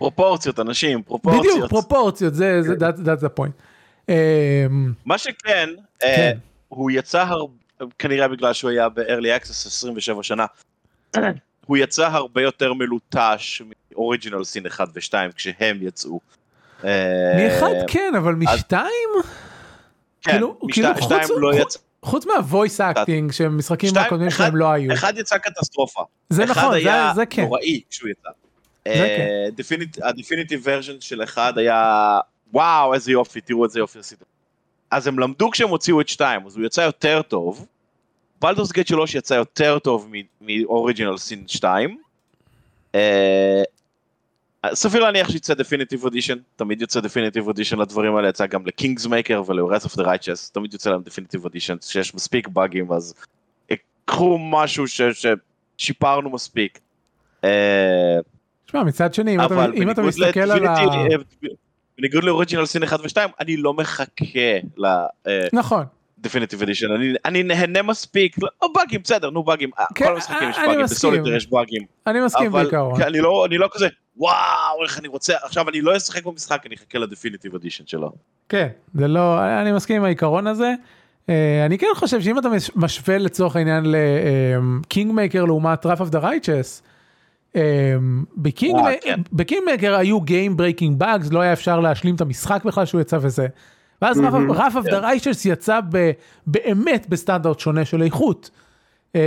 S2: פרופורציות אנשים פרופורציות
S1: בדיוק פרופורציות זה זה כן. that's the point. אמ,
S2: מה שכן אה, כן. הוא יצא הרבה כנראה בגלל שהוא היה ב-early access 27 שנה. הוא יצא הרבה יותר מלוטש מ Original Sin 1 ו2 כשהם יצאו.
S1: אה, מאחד כן אבל משתיים?
S2: כן, כאילו, משתיים כאילו לא יצא.
S1: חוץ מה voice acting שמשחקים הקודמים שלהם לא היו.
S2: אחד יצא קטסטרופה.
S1: זה נכון, זה כן.
S2: אחד היה נוראי כשהוא יצא. ה definitive אה, version של אחד היה וואו איזה יופי תראו איזה יופי עשיתם. אז הם למדו כשהם הוציאו את 2 אז הוא יצא יותר טוב. Baldur's Gate 3 יצא יותר טוב מ Original Sin 2. סביר להניח שיצא definitive edition תמיד יוצא definitive edition לדברים האלה יצא גם ל Kingmaker ול Wrath of the Righteous תמיד יוצא להם definitive edition שיש מספיק באגים אז קחו משהו ששיפרנו מספיק. אה,
S1: תשמע, מצד שני, אם אתה, אם אתה מסתכל על ה...
S2: בניגוד ל Original Sin 1 ו2, אני לא מחכה ל...
S1: אה, נכון.
S2: definitive edition, אני, אני נהנה מספיק, לא באגים, בסדר, נו באגים, כן, כל המשחקים יש באגים, בסוליטר יש באגים.
S1: אני מסכים בעיקרון.
S2: אני לא, אני לא כזה, וואו, איך אני רוצה, עכשיו אני לא אשחק במשחק, אני אחכה ל definitive edition שלו.
S1: כן, זה לא, אני מסכים עם העיקרון הזה. אה, אני כן חושב שאם אתה מש- משווה לצורך העניין ל Kingmaker לעומת Wrath of the Righteous,
S2: אה.
S1: ב Kingmaker היו Game Breaking Bugs, לא היה אפשר להשלים את המשחק בכלל שהוא יצא וזה. ואז
S3: מהמם.
S1: Wrath דה
S2: כן.
S1: יצא ב- באמת בסטנדרט שונה של איכות. אה,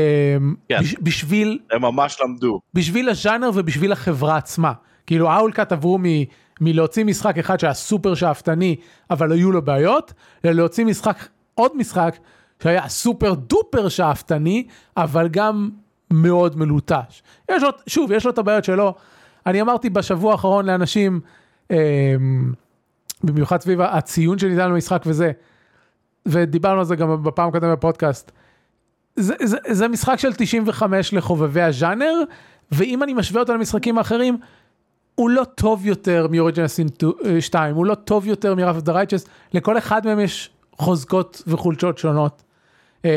S2: כן.
S1: בש- בשביל
S2: הם ממש למדו.
S1: בשביל הז'אנר ובשביל החברה עצמה. כאילו ה Owlcat עברו מ, מלהוציא משחק אחד שהיה סופר שאפתני אבל היו לו בעיות, ללהוציא משחק, עוד משחק שהיה super duper שאפתני אבל גם מאוד מלוטש. יש לו, שוב, יש לו את הבעיות שלו. אני אמרתי בשבוע האחרון לאנשים, אה, במיוחד סביב הציון שניתן למשחק וזה, ודיברנו על זה גם בפעם הקודמת בפודקאסט. זה, זה, זה משחק של 95 לחובבי הז'אנר, ואם אני משווה אותו למשחקים האחרים, הוא לא טוב יותר מ-Original Sin 2, הוא לא טוב יותר מ-Rough of the Righteous, לכל אחד מהם יש חוזקות וחולשות שונות. אמ,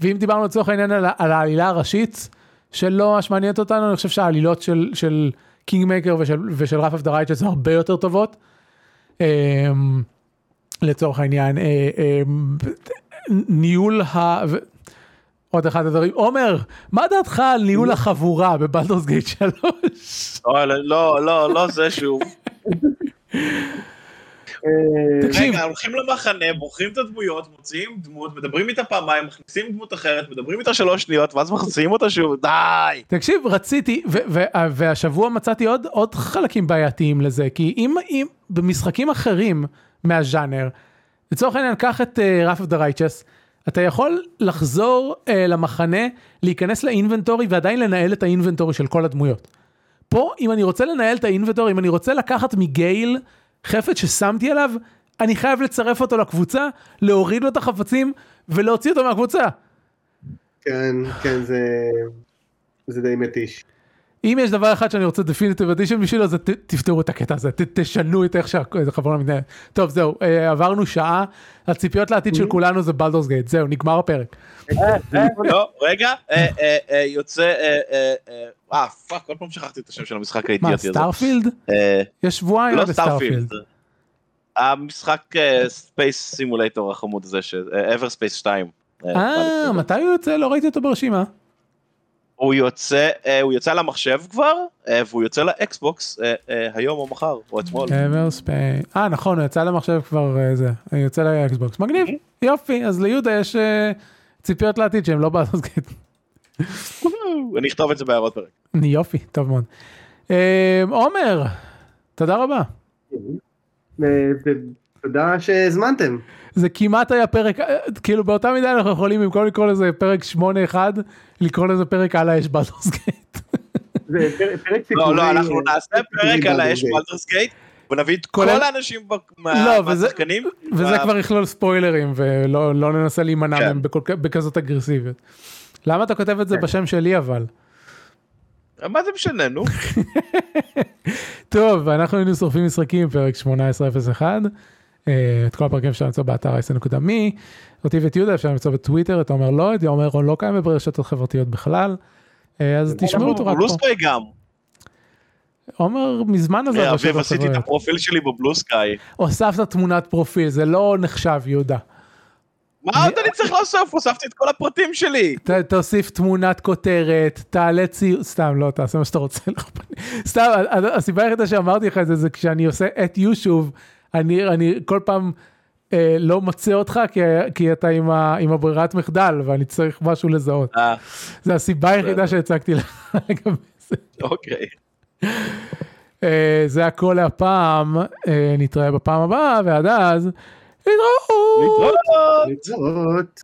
S1: ואם דיברנו לצורך העניין על, על העלילה הראשית, שלא ממש מעניינת אותנו, אני חושב שהעלילות של, של מייקר ושל, ושל Rough of the Righteous הרבה יותר טובות. אמ, לצורך העניין, אה, אמ, ניהול ה... עוד אחד הדברים, עומר, מה דעתך על ניהול החבורה בבלדורס גייט 3?
S2: אוי, לא, לא, לא זה שוב. *laughs*
S1: תקשיב.
S2: רגע, הולכים למחנה, בוחרים את הדמויות, מוציאים דמות, מדברים איתה פעמיים, מכניסים דמות אחרת, מדברים איתה שלוש שניות, ואז מחזירים אותה שוב, די!
S1: תקשיב, רציתי, והשבוע מצאתי עוד, עוד חלקים בעייתיים לזה, כי אם, אם במשחקים אחרים מהז'אנר, לצורך העניין, קח את of the Righteous, אתה יכול לחזור uh, למחנה, להיכנס לאינבנטורי ועדיין לנהל את האינבנטורי של כל הדמויות. פה, אם אני רוצה לנהל את האינבנטורי, אם אני רוצה לקחת מגייל חפץ ששמתי עליו, אני חייב לצרף אותו לקבוצה, להוריד לו את החפצים ולהוציא אותו מהקבוצה.
S3: כן, כן, זה... זה די מתיש.
S1: אם יש דבר אחד שאני רוצה definitive edition בשבילו זה ת, תפתרו את הקטע הזה, ת, תשנו את איך שהחברה מתנהלת. טוב זהו, אה, עברנו שעה, הציפיות לעתיד של כולנו זה Baldur's Gate, זהו נגמר הפרק.
S2: לא, רגע, אה, אה, אה, יוצא, אה, אה, אה, אה, fuck, כל פעם שכחתי את השם של המשחק
S1: מה
S2: האידיוטי הזה.
S1: Starfield?
S2: אה,
S1: יש שבועיים
S2: לא
S1: עד
S2: סטארפילד.
S1: סטארפילד.
S2: המשחק space simulator החמוד הזה, Everspace 2.
S1: אה, מתי הוא יוצא? לא ראיתי אותו ברשימה.
S2: הוא יוצא, אה, הוא יצא למחשב כבר, אה, והוא יוצא ל Xbox אה, אה, היום או מחר, או אתמול.
S1: Everspace, אה נכון, הוא יצא למחשב כבר אה, זה, הוא יוצא ל Xbox, מגניב, יופי, אז ליהודה יש אה, ציפיות לעתיד שהם לא בלדורס גייט. *laughs*
S2: אני אכתוב את זה בהערות פרק.
S1: יופי, טוב מאוד. אה, עומר, תודה רבה.
S3: ותודה שהזמנתם.
S1: זה כמעט היה פרק, אה, כאילו באותה מידה אנחנו יכולים במקום לקרוא לזה פרק 8-1, לקרוא לזה פרק על האש בלדורס גייט.
S3: זה פרק- פרק סיפורי...
S2: לא, לא, אנחנו נעשה פרק על האש. בלדרס גייט, ונביא את כל האנשים
S1: לא,
S2: מהשחקנים.
S1: וזה כבר יכלול ספוילרים ולא לא ננסה להימנע
S2: כן.
S1: מהם בכזאת אגרסיביות. למה אתה כותב את זה
S3: כן.
S1: בשם שלי אבל?
S2: מה זה משנה, נו? *laughs*
S1: טוב, אנחנו היינו שורפים משחקים, פרק 1801. אה, את כל הפרקים אפשר למצוא באתר ה-10.me. אותי ואת יהודה אפשר למצוא בטוויטר, את עומר לא, את עומר רון לא קיים ברשתות חברתיות בכלל. אה, אז תשמעו אותו רק פה.
S2: גם.
S1: עומר מזמן עזב
S2: אביב,
S1: רשתות
S2: עשיתי את
S1: חברתיות.
S2: הפרופיל שלי בבלוסקאי.
S1: הוספת תמונת פרופיל, זה לא נחשב יהודה.
S2: מה עוד אני צריך לאסוף? הוספתי את כל הפרטים שלי.
S1: תוסיף תמונת כותרת, תעלה ציור, סתם לא, תעשה מה שאתה רוצה. לא. סתם, הסיבה היחידה שאמרתי לך את זה, זה כשאני עושה את יושוב, אני, אני כל פעם אה, לא מוצא אותך, כי, כי אתה עם, ה, עם הברירת מחדל, ואני צריך משהו לזהות.
S2: אה,
S1: זה הסיבה היחידה שהצגתי לך *laughs* לגבי זה.
S2: אוקיי.
S1: אה, זה הכל להפעם, אה, נתראה בפעם הבאה, ועד אז.
S2: להתראות.
S3: להתראות.